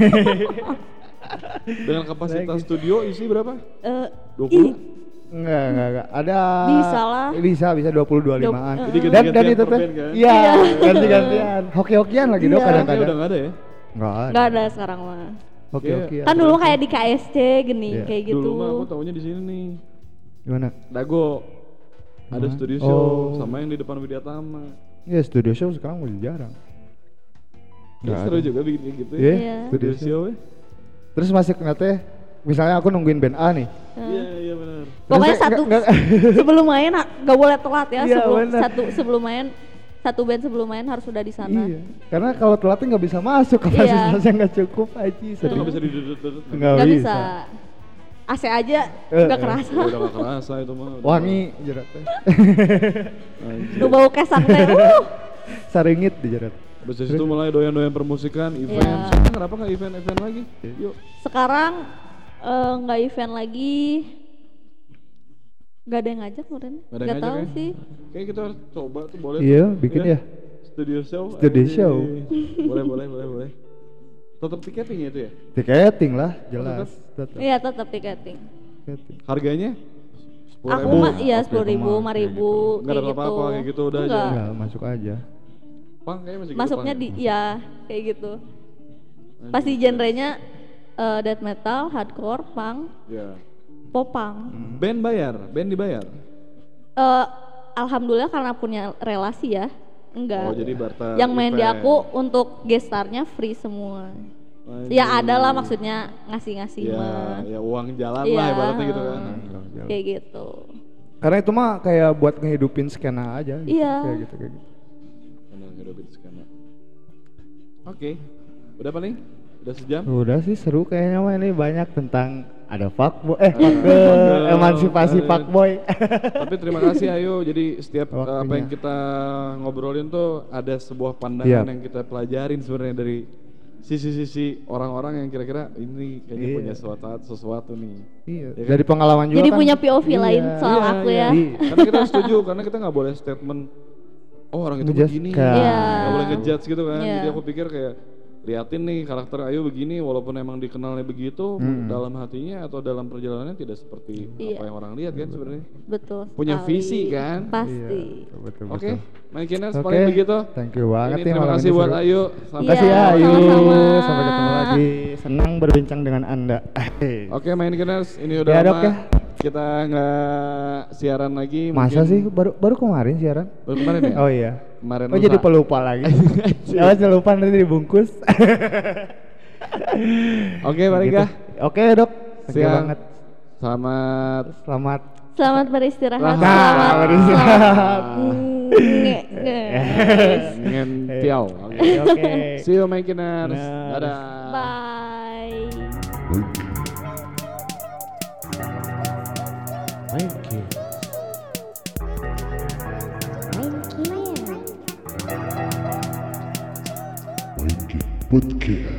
Dengan kapasitas studio isi berapa? Eh, 20? ih, Enggak, enggak, enggak. Ada Bisa lah. Bisa, bisa 20 25-an. Dua- Jadi Dan dan ganti-gantian itu teh. kan? Iya, Iya. ganti-gantian. Hoki-hokian lagi dok Iya. Kayaknya udah kadang-kadang. nggak ada ya? Enggak ada. nggak ada sekarang mah. Hoki-hokian. Kan dulu kayak di KSC gini, Iya. kayak gitu. Dulu mah aku taunya di sini nih. Gimana? Dago. Ada studio show Oh. sama yang di depan Widyatama. Ya studio show sekarang udah jarang. Ya, Nggak seru ada. juga bikin kayak gitu Iya, ya. Iya. studio Studio show. ya. Terus masuk teh, misalnya aku nungguin band A nih. Iya, iya benar. Pokoknya satu sebelum main nggak boleh telat ya Iya, sebelum bener. satu sebelum main satu band sebelum main harus sudah di sana. Iya. Karena kalau telatnya nggak bisa masuk Iya. kapasitasnya nggak cukup aja. Itu nggak bisa didudut-dudut. Nggak bisa. bisa. AC aja Eh, nggak eh. kerasa. Udah gak kerasa itu mah. Wangi jeratnya. Lu bau kesang teh. Uh. Saringit di jerat. Terus situ mulai doyan-doyan permusikan, event. Iya. Sekarang kenapa nggak event-event lagi? Yuk. Sekarang eh, nggak event lagi. Gak ada yang ngajak kemarin. Gak ngajak tahu ya? sih. Kayak kita harus coba tuh boleh. Iya, tuh. bikin ya. Studio show. Studio show. boleh, boleh, boleh, boleh. Tetap tiketing ya itu ya? Tiketing lah, jelas. Iya tetap tiketing. Tiketing. Harganya? Sepuluh Aku mah iya sepuluh ribu, lima kayak ribu, Nggak kayak ada gitu. apa-apa, kayak gitu udah aja. Enggak. Enggak, masuk aja. Pang kayaknya masih gitu, Masuknya Pang. di ya kayak gitu. Pasti genrenya eh, death metal, hardcore, punk, Ya. Popang. Band bayar, band dibayar. Eh, alhamdulillah karena punya relasi ya. Enggak. Oh, jadi barter Yang main di aku untuk gestarnya free semua. Anjing. Ya ada lah maksudnya ngasih-ngasih Ya, mah. ya uang jalan Iya. lah ibaratnya gitu kan. Kayak gitu. Karena itu mah kayak buat ngehidupin skena aja gitu. Iya. Kayak gitu kayak gitu. Benar, hidupin skena. Oke. Udah paling? Udah sejam? Udah sih seru kayaknya mah ini banyak tentang ada fuckboy eh ke emansipasi eh. fuckboy. Tapi terima kasih Ayo. Jadi setiap uh, apa Waktunya. yang kita ngobrolin tuh ada sebuah pandangan Iya. yang kita pelajarin sebenarnya dari sisi-sisi orang-orang yang kira-kira ini kayaknya Iya. punya sesuatu sesuatu nih. iya. Ya kan? Dari pengalaman juga Jadi kan. punya POV Iya. lain soal Iya, aku iya. ya. Iya. Karena kita setuju karena kita nggak boleh statement oh orang itu begini. Iya. Nggak boleh ngejudge gitu kan. Iya. Jadi aku pikir kayak liatin nih karakter Ayu begini walaupun emang dikenalnya begitu Hmm. dalam hatinya atau dalam perjalanannya tidak seperti Iya. apa yang orang lihat kan sebenarnya. Betul. Punya sekali. visi kan? Pasti. Iya, betul, Oke, betul. main Kiners Oke, paling begitu. Thank you banget Ini terima kasih ini buat seru. Ayu. Terima kasih Iya, ya Ayu. Sampai ketemu lagi. Senang berbincang dengan Anda. Oke, main Kiners ini udah Ya, lama. Dok, ya. Kita nggak siaran lagi. Masa mungkin- sih baru baru kemarin siaran? Baru kemarin ya? Oh iya. Kemarin Oh jadi pelupa lagi. Ya lupa nanti dibungkus. Oke, balik Gitu. ya. Oke dok. Thank you Siang. banget. Selamat Selamat. Selamat beristirahat. Nah, Selamat beristirahat. Nge- nge- ngentiau. Oke. Oke. See you. Nah. Dadah. Bye. Podcast.